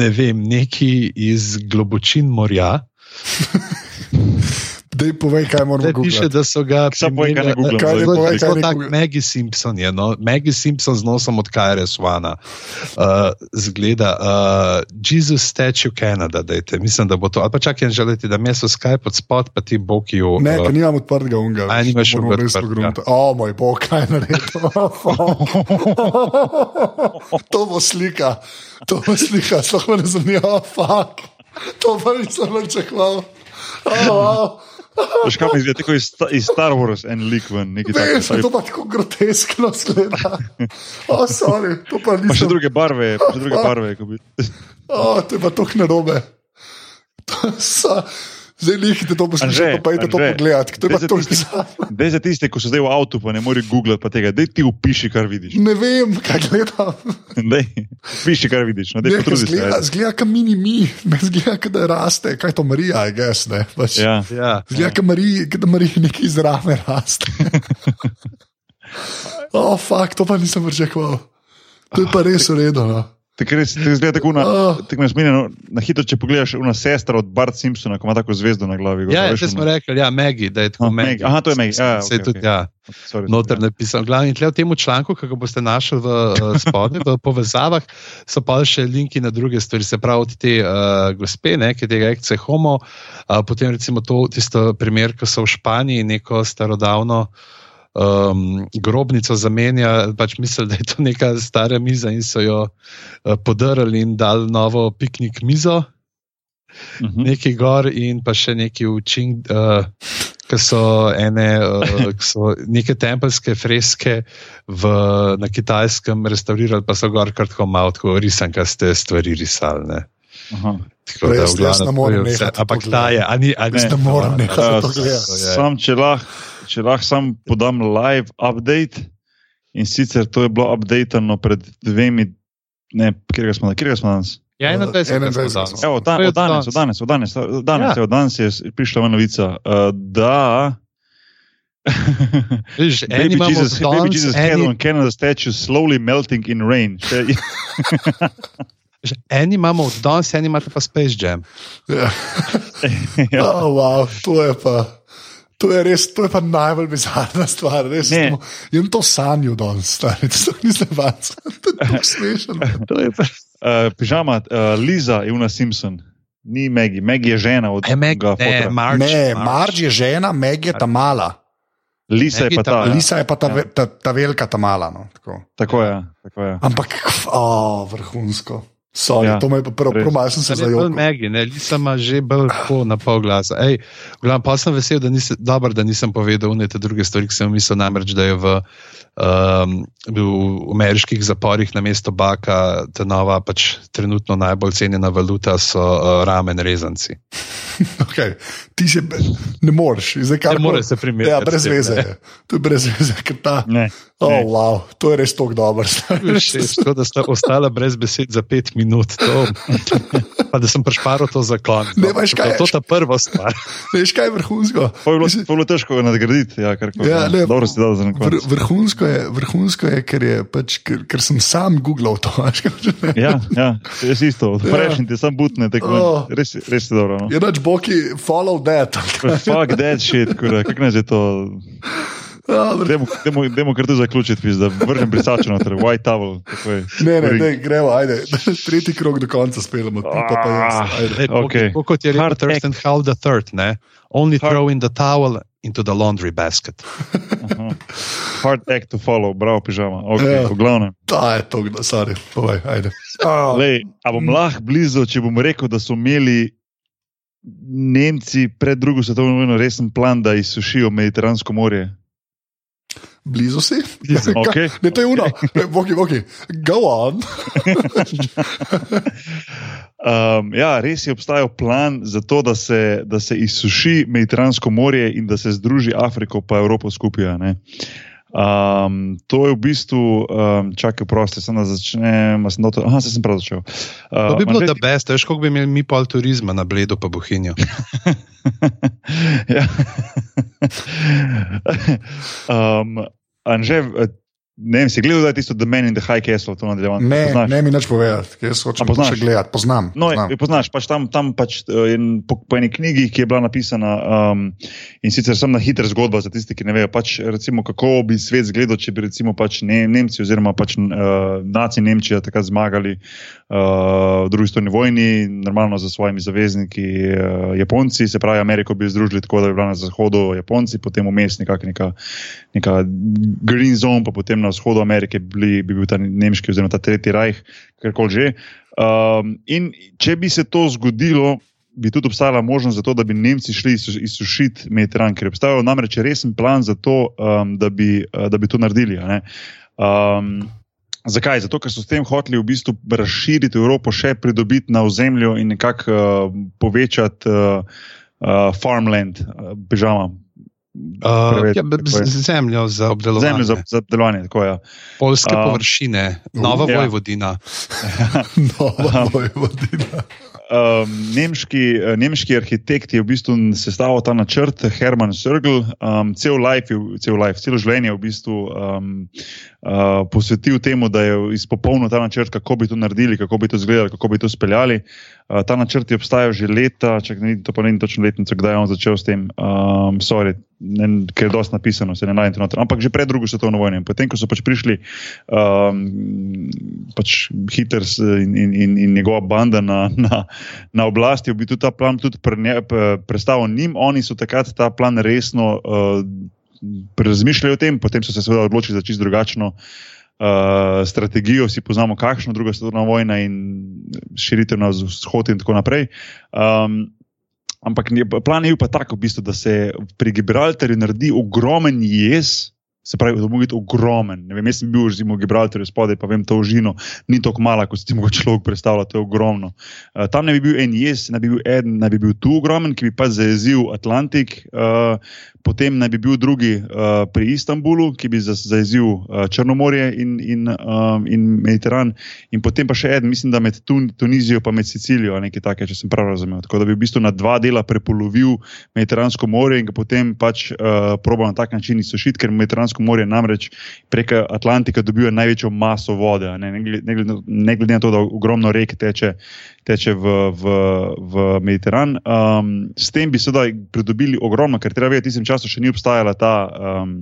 ne vem, neki iz globočin morja. [laughs] Dej povej, kaj moramo Zdaj piše, da so ga povej, kaj ne ne kaj Zelo ne tak. Maggie Simpson je, no, Maggie Simpson z nosom od KRS One. Uh, zgleda, uh, Jesus Statue Canada, dajte. mislim, da bo to. Ali pa čakaj, želite, da meso Skype od spod, pa ti bokiju. Ne, uh, ker nimam odprtega unga. A, nimaš odprtega. O, moj bog, kaj naredil. [laughs] to bo slika, to bo slika, sploh me ne zanima, fuck. To pa nisem pričakoval. Oh, Veš, kaj mi zdi, tako iz, iz Star Wars en lik ven, nekaj takega. to pa tako groteskno zgleda. O, sorry, to pa Pa še druge barve, pa še druge barve. ko bi- O, to je pa tako narobe. To so- Zdaj nehite to poslušati, Anže, pa pojdite to pogledati. To je pa za to tisti- bizarno. Dej za tiste, ki so zdaj v avtu, pa ne morejo googlati pa tega. Dej ti upiši, kar vidiš. Ne vem, kaj gledam. Dej, piši, kar vidiš. No, dej, Ne, potrudi se, zgleda, zgleda, kot mini mi, [laughs] zgleda, kot da raste, kaj to Marija, I guess, ne. Pač, Ja. Ja. Zgleda, kot Marija, kot da Marija nekaj zraven raste. [laughs] oh, fuck, to pa nisem pričakoval. To je pa res uredno. Tako res, tako zgleda tako na, Ah. tako me spominja, no, na hitro, če pogledaš, una sestra od Bart Simpsona, ko ima tako zvezdo na glavi. gor, Ja, ja, smo rekli, ja, Megi, da je tako Ah, Megi. Maggie. Aha, to je Maggie. Ja, Se je okej, tudi, okej. ja, Sorry, noter ja. napisal. Glavni tle v tem članku, ki ga boste našli v uh, spodnji, v povezavah, so pa še linki na druge stvari. Se pravi, od te uh, gospe, ne, ki tega ekce homo, uh, potem recimo to, tisto primer, ko so v Španiji neko starodavno um, grobnico zamenja, pač mislijo, da je to neka stara miza in so jo uh, podarili in dali novo piknik mizo Mhm. neki gor in pa še neki učink, uh, ki so ene, uh, ki so neke tempelske freske v, na kitajskem restaurirali, pa so gor kar tako malo tako risankaste stvari risali. Ne. Aha. Tako da, v jaz ne to morem Ampak ta je, a ni, a ni, Ne morem Uh, gledati. To je- Sam, če lahko če lah sam podam live update. In sicer to je bilo updated pred dvemi, ne, kjer smo, kjer smo danes. Ja, 21. 21. smo danes. Evo, je od danes, od danes, od danes, od danes, ja. od danes je prišla novica, uh, da. Vidiš, [laughs] eni Baby imamo Jesus, baby danes, Jesus head eni, on Canada statue slowly melting in rain. Vidiš, eni imamo od danes, eni imate pa Space Jam. Ja. [laughs] ja. Oh, wow, to je pa. To je res, to je pa najbolj bizarna stvar. Res, Ne. smo- Jem to sanjo danes, stari, [laughs] to nisem vas. [laughs] To je tako [laughs] smešno. To je pa. uh, pižama, uh, Liza je una Simpson, ni Maggie, Maggie je žena od E, Meg, tega ne. Marge, Ne, Marž je žena, Meg je ta mala. Lisa je Maggie pa ta. ta- Ja. Lisa je pa ta, ve- ta, ta velika, ta mala. No, tako. Tako je, tako je. Ampak, oh, vrhunsko. Sorry, Ja, ja, to me je pa prvo, prvo malo sem se zajel. Megi, ne, Lisa ima že bolj tako na pol glasa. Ej, v glavnem, pa sem vesel, da nisem, dober, da nisem povedal ne te druge stvari, ki sem mislil namreč, da je v, um, v ameriških zaporih na mesto baka ta nova, pač trenutno najbolj cenjena valuta so uh, ramen rezanci. [laughs] Okay. Ti se ne moreš, zdaj kar Ne moreš se primerjati Ja, brez veze je. To je brez veze, ker ta. Ne, Oh, ne. wow, to je res tako dobro. Tako da sta ostala brez besed za pet minut. To, pa da sem prešparal to za konec. Ne, veš, kaj? To je ta prva stvar. Veš, kaj je vrhunsko? Pa je bilo, pa je bilo težko ga nadgraditi. Ja, kar, Ja, ne, dobro si dal za na Vr, vrhunsko, je, vrhunsko je, ker, je pač, ker, ker sem sam googlal to. veš. Ja, ja, jaz isto, odpreš in ti sam butne, tako Oh. res, res je dobro. No. Je pač Boki, follow that. Fuck that shit, kako je to. Demo, demo, demo kar tu zaključiti, pizda. vržem brisačo noter, white towel. Ne, ne, ne, gremo, ajde. [laughs] Tretji krok do konca speljemo, pa pa jaz. Lej, Okay. okay. Kot je rekel Hard Thurston Howell III, ne? only Hard- throw in the towel into the laundry basket. Aha. Hard act to follow, bravo, pižama. Okay, Ja. v glavnem. Ta je to, da, sorry, povej, ajde. Oh, Lej, a bom lahko blizu, če bom rekel, da so imeli Nemci pred drugo svetovno vojno resen plan, da izsušijo Mediteransko morje. Blizu si? Blizu, [laughs] okej. Ne, to je uno. Ne, Boki, boki, go on. [laughs] Um, ja, res je obstajal plan za to, da se, da se izsuši Mediteransko morje in da se združi Afriko in Evropo skupaj. a ne. Um, to je v bistvu, um, čakaj, prosti, sem da začnem. Sem to, aha, se sem prav začel. Uh, To bi bilo da best, veš, koliko bi imeli mi pol turizma na bledu pa bohinjo. [laughs] ja. um, Anže, ne vem, si gledal, da je tisto The Man in the High Castle, to nadaljevanje? Ne, Poznaš? ne mi nič povedati, ker jaz hočem A poznaš? še gledati. Poznam. No, poznam. je, poznaš, pač tam, tam pač, eh, in po, po eni knjigi, ki je bila napisana, um, in sicer sem na hitra zgodba za tiste, ki ne vejo, pač, recimo, kako bi svet izgledal, če bi recimo pač ne, Nemci oziroma pač, uh, naci Nemčija takrat zmagali uh, v drugi svetovni vojni, normalno za svojimi zavezniki uh, Japonci, se pravi, Ameriko bi združili tako, da bi bila na zahodu Japonci, potem vmes nekak neka, neka green zone, pa potem na vzhodu Amerike bi, bi bil ta nemški oziroma ta tretji rajh, karkoli že. Um, in če bi se to zgodilo, bi tudi obstajala možnost za to, da bi Nemci šli izsu- izsušiti Mediteran, ker je obstajal namreč resen plan za to, um, da, bi, uh, da bi to naredili. Um, zakaj? Zato, ker so s tem hoteli v bistvu razširiti Evropo, še pridobiti na ozemlju in nekako uh, povečati. Uh, uh, farmland, uh, bežama. Uh, Preved, ja, zemljo za obdelovanje. Zemljo za, za delovanje, tako je. Polske A, površine, nova ja. Vojvodina. [laughs] Nova Vojvodina. Um, nemški, eh, nemški arhitekt je v bistvu sestavil ta načrt, Herman Sörgl. Um, cel, life, cel life, celo življenje je v bistvu um, uh, posvetil temu, da je izpopolnil ta načrt, kako bi to naredili, kako bi to izgledali, kako bi to speljali. Uh, ta načrt je obstajal že leta, čak, ni, to pa ni točno letnica, kdaj je on začel s tem, um, sorry, ker je dosti napisano, se ne najdete noter. Ampak že pred drugo svetovno vojno. In Potem, ko so pač prišli um, pač Hitler s- in, in, in, in njegova banda na, na, na oblasti, je bil tudi ta plan tudi prene, p- predstavil njim. Oni so takrat ta plan resno uh, razmišljali o tem, potem so se seveda odločili za čisto drugačno. Uh, strategijo, si poznamo, kakšno druga svetovna vojna in širitev na vzhod, in tako naprej. Um, ampak plan je bil pa tak, v bistvu, da se pri Gibraltarju naredi ogromen jez, se pravi, da bo biti ogromen. Ne Vem, jaz sem bil recimo, v Gibraltarju spodaj, pa vem, to užino ni tako mala, kot si ti mogoče človek predstavlja, to je ogromno. Uh, tam ne bi bil en jez, ne bi bil eden, ne bi bil tu ogromen, ki bi pa zajezil Atlantik, uh, potem naj bi bil drugi uh, pri Istanbulu, ki bi za- zajezil uh, Črnomorje in, in, um, in Mediteran, in potem pa še en, mislim, da med Tun Tunizijo in Sicilijo, nekaj takega, če sem prav razumel. Tako da bi v bistvu na dva dela prepolovil Mediteransko morje in ga potem pač uh, probal na tak način izsušiti, ker Mediteransko morje namreč preko Atlantika dobiva največjo maso vode, ne, ne, glede, ne, glede, na to, da ogromno rek teče. Teče v, v, v Mediteran. Um, s tem bi seveda pridobili ogromno, ker treba vedeti, v tistem času še ni obstajala ta um,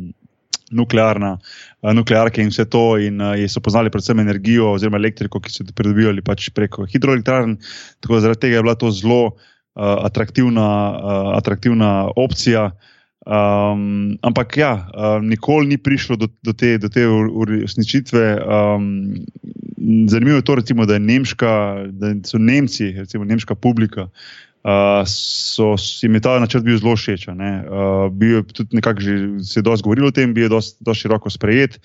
nuklearna, uh, nuklearke in vse to, in uh, so poznali predvsem energijo oziroma elektriko, ki so jo pridobivali pač preko hidroelektrarn. Tako da zaradi tega je bila to zelo uh, atraktivna, uh, atraktivna opcija. Um, ampak ja, uh, nikoli ni prišlo do, do te, do te uresničitve. Um, zanimivo je to, recimo, da, je nemška, da so Nemci, recimo nemška publika, uh, so jim je ta načrt bil zelo všeč. Uh, bil je tudi nekako že se dosti govorilo o tem, bil je dosti široko sprejet.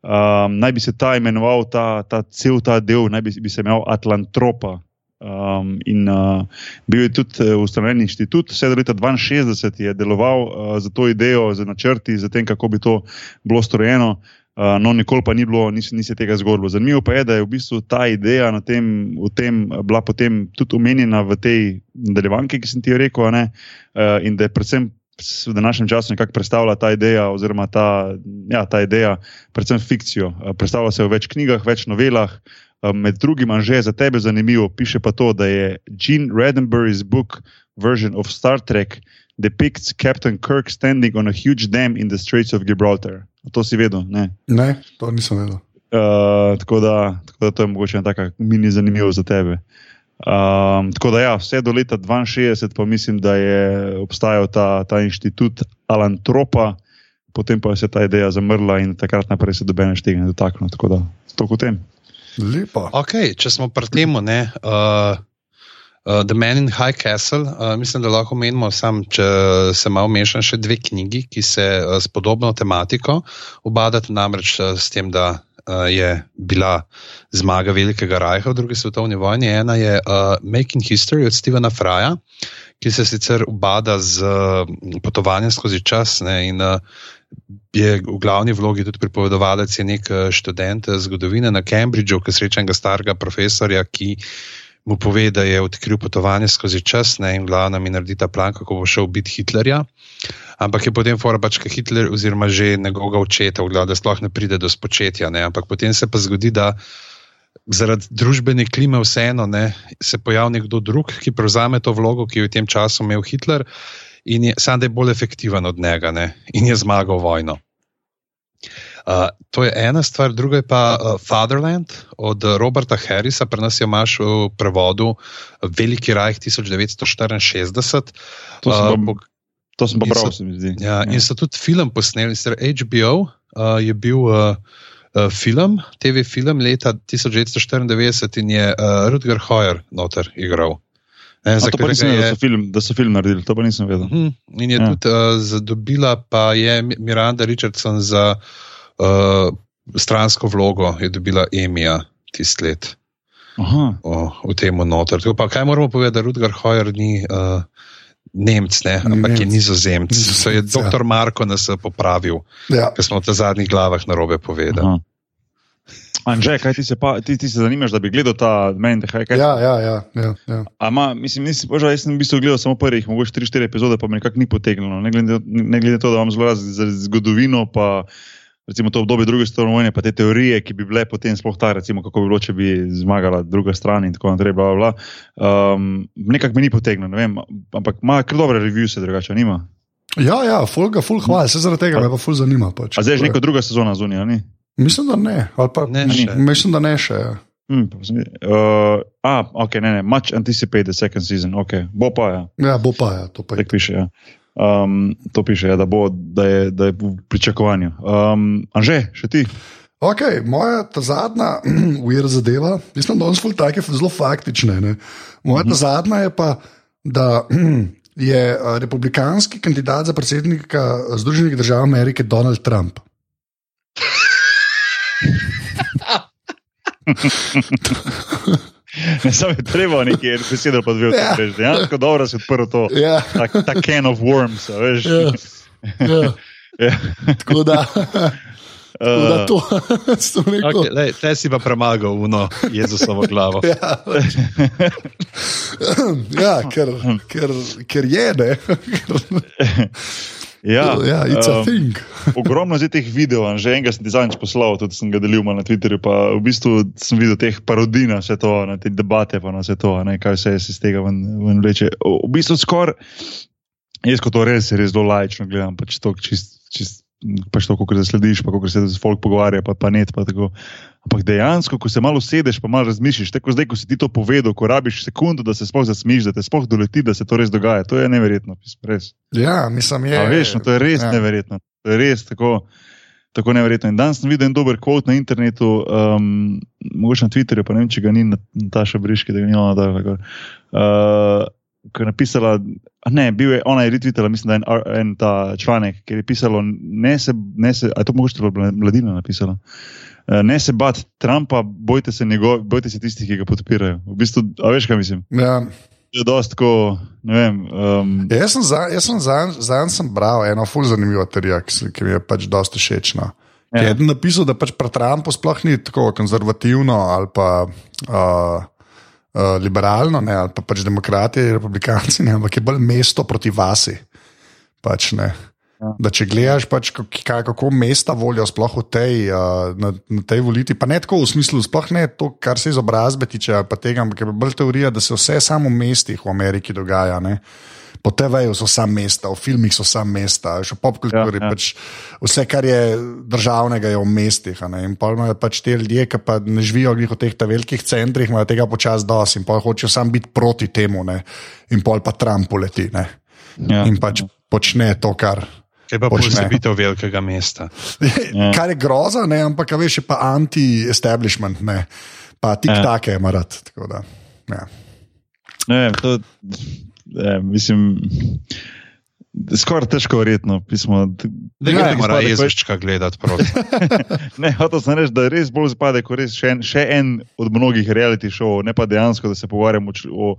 Um, naj bi se ta imenoval, ta, ta cel ta del, naj bi, bi se imenoval Atlantropa. Um, in uh, bil je tudi uh, ustanovljen inštitut, vse do leta 62 je deloval uh, za to idejo, za načrti, za tem, kako bi to bilo storjeno. Uh, no, nikoli pa ni bilo, ni, se- tega zgodilo. Zanimivo pa je, da je v bistvu ta ideja tem, tem uh, bila potem tudi omenjena v tej nadaljevanki, ki sem ti jo rekel, uh, in da je predvsem v današnjem času nekako predstavlja ta ideja, oziroma ta, ja, ta ideja, predvsem fikcijo. Uh, predstavlja se v več knjigah, več novelah. Uh, Med drugim, že za tebe zanimivo, piše pa to, da je Gene Roddenberry's book version of Star Trek depicts Captain Kirk standing on a huge dam in the Straits of Gibraltar. A To si vedel, ne? Ne, to nisem vedel. Uh, tako, da, tako da to je mogoče ena taka mini zanimivo za tebe. Um, tako da, ja, vse do leta 62, pa mislim, da je obstajal ta, ta inštitut Alantropa, potem pa je se ta ideja zamrla in takrat naprej se dobene štega ne dotaknil. Tako da, to kot tem. Lepo. Okay, če smo pri tem, uh, uh, The Man in High Castle, uh, mislim, da lahko menimo, sam, če se malo mešam, še dve knjigi, ki se uh, s podobno tematiko obadata namreč uh, s tem, da uh, je bila zmaga Velikega rajha v drugi svetovni vojni. Ena je uh, Making History od Stevena Fraja, ki se sicer ubada z uh, potovanjem skozi čas. Ne, in, uh, je v glavni vlogi tudi pripovedovalec, je nek eh, študent eh, zgodovine na Cambridgeu, ki sreča enega starega profesorja, ki mu pove, da je odkril potovanje skozi čas ne, in glavno mi naredi ta plan, kako bo šel biti Hitlerja. Ampak je potem fora pač, ker Hitler oziroma že njegovega očeta, v glavu, da sploh ne pride do spočetja. Ne. Ampak potem se pa zgodi, da zaradi družbene klime vseeno ne, se pojavi nekdo drug, ki prevzame to vlogo, ki jo je v tem času imel Hitler in je je bolj efektiven od njega ne, in je zmagal vojno. Uh, to je ena stvar, druga je pa uh, Fatherland od Roberta Harrisa, pri nas je imaš v prevodu Veliki rajh 1964. To sem Uh, pa, to sem pa prav, so- se mi zdi. Ja, in so tudi film posneli, sicer HBO uh, je bil uh, film, TV film leta 1994 in je uh, Rutger Heuer noter igral. Ne, za to nisem vedel, je- da so film, da so film naredili, to pa nisem vedel. Mhm, In je Ja. ja. tudi uh, zadobila, pa je Miranda Richardson za uh, stransko vlogo, je dobila Emija tisti let Aha. o, v tem noter. Tako Pa, kaj moramo povedati, da Rudgar Hojer ni. Uh, Nemc, ne, ampak Nemec. je nizozemc. To je Nizozemec, ja. doktor Marko nas je popravil, Ja. ker smo v zadnjih glavah na robe povedali. Aha. Anže, kaj ti se, pa, ti, ti se zanimaš, da bi gledal ta meni? Kaj, kaj, Ja, ja, ja, ja, ja. Ama, mislim, nisi, boža, jaz sem v bistvu gledal samo prvih, mogoče 3-4 epizode, pa me nekako ni potegnilo. Ne glede, ne glede to, da imam zelo rad z- z zgodovino, pa recimo to obdobje druge svetovne vojne, pa te teorije, ki bi bile potem sploh ta, recimo kako bi bilo, če bi zmagala druga stran in tako naprej. Bla, bla, bla. Um, nekako me ni potegnilo, ne vem, ampak ima kar dobre revije, drugače nima. Ja, ja, ful ga, ful hvala, se zaradi tega me pa ful zanima. Pač. A zdaj je že neka druga sezona zunija, ni? Mislim, da ne. ali Pa, Ne ne še. Mislim, da ne še. Ja. Hmm, uh, a, ok, ne, ne, much anticipated second season, ok, bo pa ja. ja, bo pa, ja, to pa je. Tako piše. Ja. Um, to piše, ja, da, bo, da, je, da je v pričakovanju. Um, Anže, še ti? Okay, moja ta zadnja [clears throat] ujera zadeva, mislim, da so take zelo faktične. Ne? Moja ta zadnja je pa, da [clears throat] je a, republikanski kandidat za predsednika Združenih držav Amerike Donald Trump. Ne samo je treba nekaj besede, pa dve Ja. odpreš. Dejansko dobro si odprl to. Ja, Ta, ta can of worms, veš. ja, ja. Ja. Tako da, tako da Uh, to [laughs] sem rekel. Okay, lej, te si pa premagal uno Jezusovo glavo. [laughs] Ja, pač. [clears throat] ja ker, ker, ker je, ne. [laughs] ja, ja, it's a um, thing. [laughs] Ogromno je teh videov, že enega sem ti zadnjič poslal, tudi sem ga delil na Twitterju. Pa v bistvu sem videl teh parodij na vse to, na te debate, pa na vse to, ne, kaj vse se iz tega ven, ven vleče. V bistvu skoraj, jaz kot to res, res zelo lajčno gledam, pač to čist. čist Pač to, kako zaslediš, pa kako se z folk pogovarja, pa, pa net. Pa tako. Ampak dejansko, ko se malo sedeš, pa malo razmišljiš, tako zdaj, ko si ti to povedal, ko rabiš sekundo, da se sploh zasmiš, da te sploh doleti, da se to res dogaja. To je neverjetno, res. Ja, mislim, je. Ja, veš, no, to je res ja. neverjetno. To je res tako, tako neverjetno. In danes sem videl en dober kvot na internetu, um, mogoče na Twitterju, pa ne vem, če ga ni Nataša Briški, da ga ni ona dala. Uh, Ko je napisala, a ne, bil je, ona je retvitala, mislim, da je en, en ta članek, ker je pisalo, ne se, ne se, a je to mogoče bila mladina napisala. Uh, Ne se bat Trumpa, bojte se, njegov, bojte se tistih, ki ga podpirajo. V bistvu, a veš, kaj mislim? Ja. Je dosti tako, ne vem. Um, Ja, Jaz sem za- jaz sem za- zadnjič sem bral eno ful zanimivo teorijo, ki, ki mi je pač dosta všeč. No. Ja. Je eden napisal, da pač pri Trumpu sploh ni tako konzervativno ali pa uh, uh, liberalno, ne, ali pa pač demokrati, republikanci, ne, ampak je bolj mesto proti vasi. Pač, ne. Ja. Da če gledaš, pač, kaj- kako mesta volijo, sploh v tej, uh, na, na tej volitvi, pa ne tako v smislu, sploh ne to, kar se izobrazbe tiče, pa tega, ampak je bolj teorija, da se vse samo v mestih v Ameriki dogaja. Ne. Po TV-ju so samo mesta, v filmih so samo mesta, še v popkulturi. Ja, ja. Ja, ja. pač vse, kar je državnega, je v mestih. In pa imajo pač te ljudje, ki pa ne živijo v teh velikih centrih, imajo tega počasi dosti in pa hočejo sam biti proti temu. Ne. In pol pa Trump poleti. Ne. ja. In pač počne to, kar. Kaj pa posebitev velikega mesta. [laughs] Ja. Kar je groza, ne, ampak a veš, je pa anti-establishment, ne. pa tik Ja. take ima rad. tako da, Ja. Ne vem, to, ne, mislim, skoraj težko verjetno. Pismo, Da ne mora izpade, ko je- jezička gledati. [laughs] ne, hotel sem reči, da res bolj zapade, ko res še en, še en od mnogih reality šovov, ne pa dejansko, da se pogovarjamo o, o,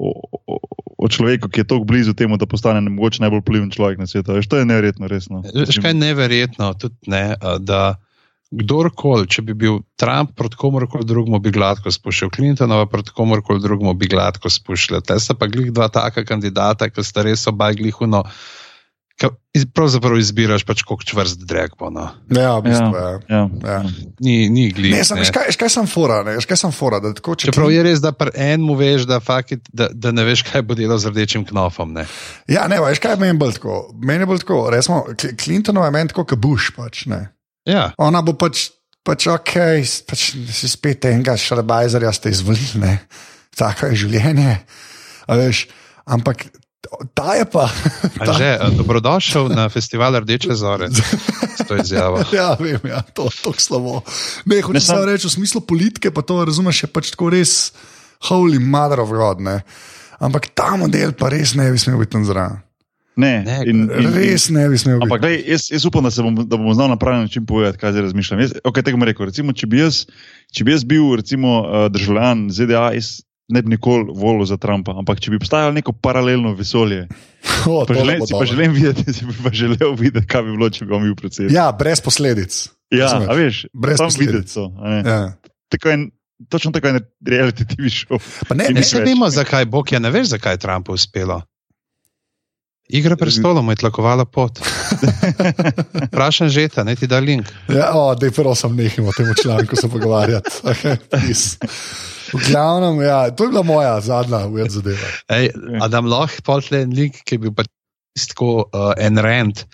o, o, o človeku, ki je tako blizu temu, da postane ne, mogoče najbolj vpliven človek na svetu. Veš, to je neverjetno, resno. Veš kaj je neverjetno, tudi ne, da kdorkoli, če bi bil Trump proti komorkoli drugemu, bi gladko spuščal, Clintonova proti komorkoli drugemu bi gladko spuščal. Te sta pa glih dva taka kandidata, ki sta res oba glihuno. Pravzaprav izbiraš pač, koliko čvrst drek bo. No. Ja, v bistvu, ja. Ja. Ja. Ni, ni glih. Ne, sem, veš, kaj, veš, kaj sem fora, ne, veš, kaj sem fora, da tako če Čeprav je res, da pri enemu veš, da, fakit, da, da ne veš, kaj bo delal z rdečim knofom. Ne. Ja, ne, veš, kaj meni bolj tako. Meni bolj tako, resmo, Cl- Clintonova je meni tako, kot Bush. Pač, ne. Ja, Ona bo pač, pač ok, pač si spet enega šalabajzerja ste izvolili, ne. Tako je življenje. A Veš, ampak ta je pa. Ta, že, dobrodošel na festival Rdeče zore. To izjavo. [laughs] ja, vem, ja, to je tako slabo. Ne, hočeš sam- samo reči, v smislu politike, pa to razumeš, je pač tako res holy mother of God. Ne. Ampak ta model pa res ne bi smel biti tam zraven. Ne, Ne, in, in, Res ne bi smel biti. Ampak, glej, jaz, jaz upam, da, se bom, da bomo znali na pravi način povedati, kaj zdaj razmišljam. Jaz, okay, tega bom rekel. Recimo, če, bi jaz, če bi jaz bil recimo, uh, državljan ZDA, jaz ne bi nikoli volil za Trumpa. Ampak če bi obstajalo neko paralelno vesolje, [laughs] O, pa želim, pa želim videti, [laughs] si bi pa želel videti, kaj bi bilo, če bi on bil predsednik. Ja, brez posledic. ja a veš, Brez posledic. so. Ja. Tako je, točno tako je reality TV show. Pa ne, ne, Ne vemo, zakaj Bog je, ne veš, zakaj je Trumpu uspelo. Igra prestolov mu je tlakovala pot. [laughs] Vprašam že, ne ti da link. Ja, o, dej prvo sem nehal o tem članku se pogovarjati. [laughs] Okay, v glavnem, ja, to je bila moja zadnja uved zadeva. Ej, a da lahko pošle en link, ki je bil pa tako uh, en rent,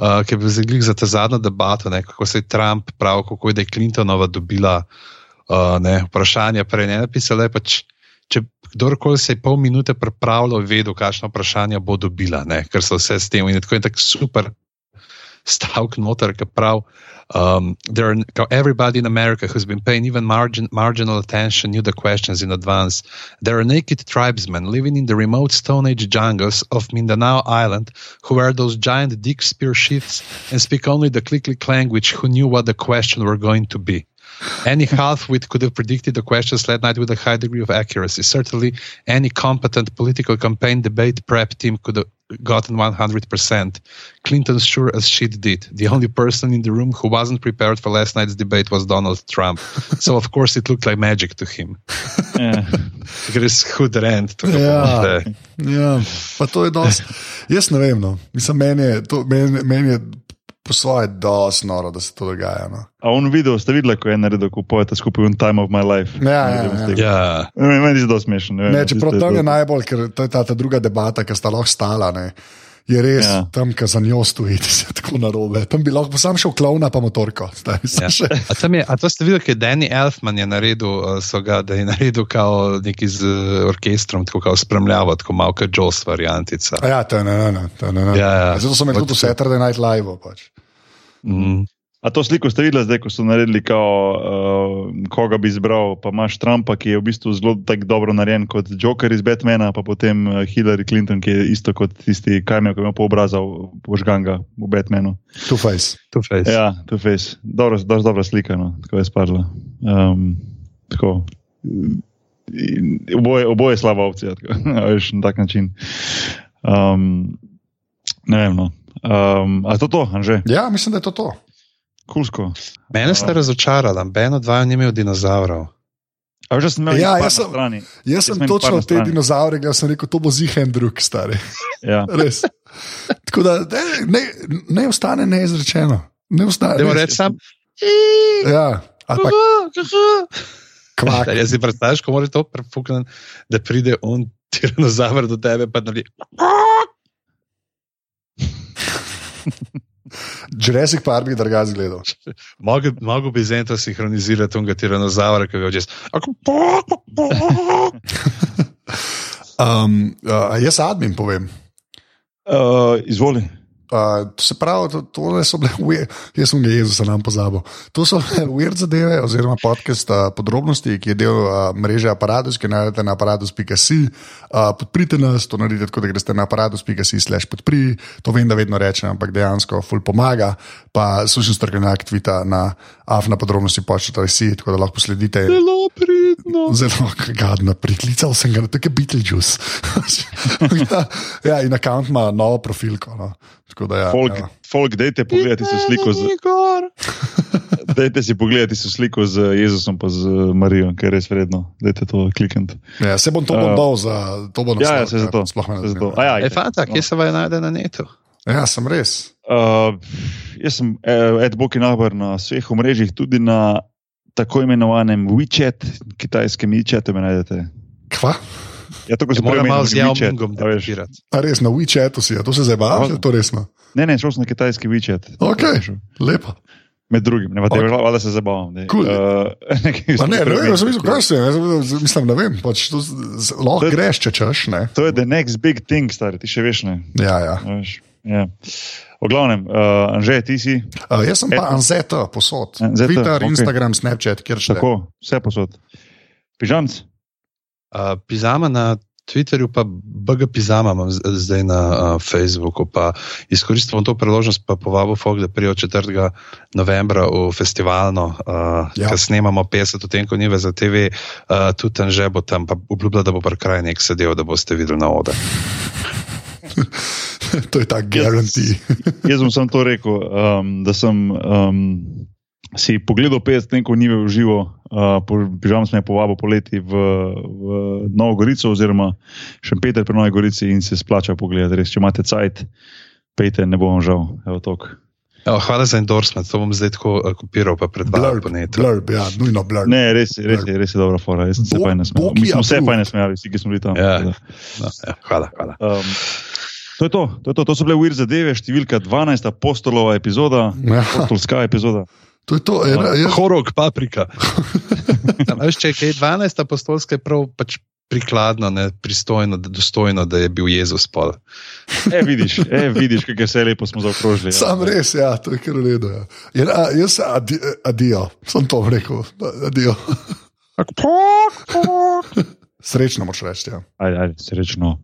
uh, ki je bil zaglik za ta zadnjo debato, ne, kako se je Trump prav, kako je, da je Clintonova dobila uh, ne, vprašanja. Prej ne napisala je pač. Če kdorkoli se je pol minute pripravljal, vedel, kakšno vprašanje bo dobila, ne? ker so vse s tem in tako je tako super stavek noter, ki prav. Um, are, kao everybody in America who's been paying even margin, marginal attention knew the questions in advance. There are naked tribesmen living in the remote Stone Age jungles of Mindanao Island who wear those giant dick spear sheaths and speak only the click-click language who knew what the question were going to be. Any half-wit could have predicted the questions last night with a high degree of accuracy. Certainly, any competent political campaign debate prep team could have gotten 100%. Clinton sure as shit did. The only person in the room who wasn't prepared for last night's debate was Donald Trump. [laughs] so, of course, it looked like magic to him. Ja. Gre hud rent. Ja. Ja, pa to je dosti. Jaz ne vem, no. Mislim, meni je, to, meni, meni je po svoje dosti noro, da se to dogaja. No. A on video ste videli, ko je naredil, ko pojete skupaj in Time of My Life. Ja, ja, ja. Ja. Ne, Meni je zelo smešno. Ne, Ne, čeprav tam je to- najbolj, ker to je ta, ta druga debata, ki sta lahko stala. Ne. Je res, ja. Ja. tam, ki za njo stoji, ti [laughs] se tako narobe. Tam bi lahko sam šel klovna, pa motorko. [laughs] Zdaj, Ja. ja. A, je, a to ste videli, kaj je Danny Elfman je naredil, so ga, da je naredil kao neki z uh, orkestrom, tako kao spremljavo, tako malo kot Jaws variantica. ja, to je ne, ne, ne. Ne, ne. Ja, ja. Zato so me tudi v Saturday Night Live. Pač. Mm. A to sliko ste videli zdaj, ko so naredili, kao, uh, koga bi izbral? Pa imaš Trumpa, ki je v bistvu zelo tako dobro narejen kot Joker iz Batmana, pa potem uh, Hillary Clinton, ki je isto kot tisti kamel, ki ima po obrazu požganga v Batmanu. Two Face. Two face. Ja, je face. Dobro, dosti dobra slika, no, tako je spadla. Um, tako. Oboje, oboje slaba opcija, tako, [laughs] na tak način. Um, ne vem, no. Um, a je to to, Anže? Ja, mislim, da je to to. Kulsko. Mene ste razočarali, Ben od dvaju ni imel dinozavrov. A veš, da sem imel Ja, jaz sem-. Jaz sem sem jih par točno na te dinozaure, jaz sem rekel, to bo zihen drug, stari. Ja. [laughs] Res. Tako da ne, ne, ne ostane neizrečeno. Ne ostane. Res. reči sam. Ja, ali pa kvak. Jaz si predstavljaš, ko mora to prefukniti, da pride on [laughs] tiranozaver do tebe, pa naredi. [laughs] Jurassic Park bi drugače gledal. Mogel bi z eno sinhronizirati onega tiranozavra, ki ga že. [laughs] Um, uh, jaz admin povem. Uh, izvoli. Uh, se pravi, to, to so bile, weird, jaz sem ga Jezusa nam pozabil. To so weird zadeve, oziroma podcast uh, podrobnosti, ki je del uh, mreže Apparatus, ki najdete na aparatus.si. Uh, podprite nas, to naredite tako, da greste na aparatus.si slash podpri. To vem, da vedno rečem, ampak dejansko ful pomaga. Pa slušam strokovnjak tvita na afna podrobnosti početa si, tako da lahko sledite. Zelo pridno. Zelo gadno, priklical [laughs] sem ga, tako je Beetlejuice. ja, [laughs] ja, in akant ima novo profilko. No. Tako da, ja, Folk, ja. folk dajte pogledati si sliko z, [laughs] dajte si pogledati si sliko z Jezusom pa z Marijo, ker je res vredno. Dajte to klikniti. Ja, se bom to bom Uh, dal za to, bo Ja, ja, naslov, se zato. Sploh me ne se zato. zanima. A ja, E, fanta, kje se vaje najde na netu? Ja, sem res. Uh, jaz sem Edboki nabor na vseh omrežjih, tudi na tako imenovanem WeChat, kitajskem WeChatu me najdete. Kva? Ja, to, ko Se se mora prej malo z veš. debatirati. A res na WeChatu si, a to se zdaj Hvala. to resno. Ne, ne, šel sem na kitajski WeChat. Okay. Lepo. Med drugim, ne, okay. Ok. da se zabavam. ne. Cool. [laughs] Uh, ne, ne jaz sem mislil, kaj se je, mislim, ne vem, pač to lahko To je- greš, če češ, ne. To je the next big thing, stari, ti še veš, ne. Ja, ja. Veš, ja. V glavnem, uh, Anže, ti si Uh, jaz sem pa Et- Anzeta posod. Anzeta, Twitter, ok. Instagram, Snapchat, kjer še. tako, vse posod. Pižamc, Uh, Pizama na Twitterju, pa BG Pizama imam zdaj na uh, Facebooku. Pa izkoristim to priložnost, pa povabil Fog, da prijo 4. novembra v festivalno, uh, Ja. ker snemamo 50 odtenkov nive za TV, uh, tudi tam že bo tam, pa obljubila, da bo pri kraju nek sedel, da boste videli na ode. To je ta garanti. Jaz sem samo to rekel, um, da sem um, si pogledal 50 nekaj nive v živo, uh, pižam sem je povabil poleti v, v Novo Gorico oziroma Šempeter pri Novi Gorici in se splača pogledati. Res, če imate cajt, pejte, ne bo vam žal. Evo, tok. Evo, hvala za endorsement, to bom zdaj tako uh, kopiral, pa predvajal Blurb, po netu. blurb, ja, nujno blurb. Ne, res, je- res, je- res je dobra fora. Jaz sem se fajn nasmejal. Boki Mi smo se approved. fajn nasmejali, vsi, ki smo bili tam. Ja. da. No, ja, hvala, hvala. Um, to je to, to, je to, to so bile Weird zadeve, številka 12, apostolova epizoda, Ja. apostolska epizoda. To je to. Ena, jaz, Horog, paprika. [laughs] Veš, če je kaj 12 apostolske, je prav pač prikladno, ne, pristojno, da, dostojno, da je bil Jezus pol. E, vidiš, e, vidiš kako vse lepo smo zaokrožili. ja. sam res, ja, to je kar v redu. Ja. Ja, a, jaz adi, adijo, sem to rekel. Adijo. [laughs] Srečno moš reči. Ja. Ajde, ajde, srečno.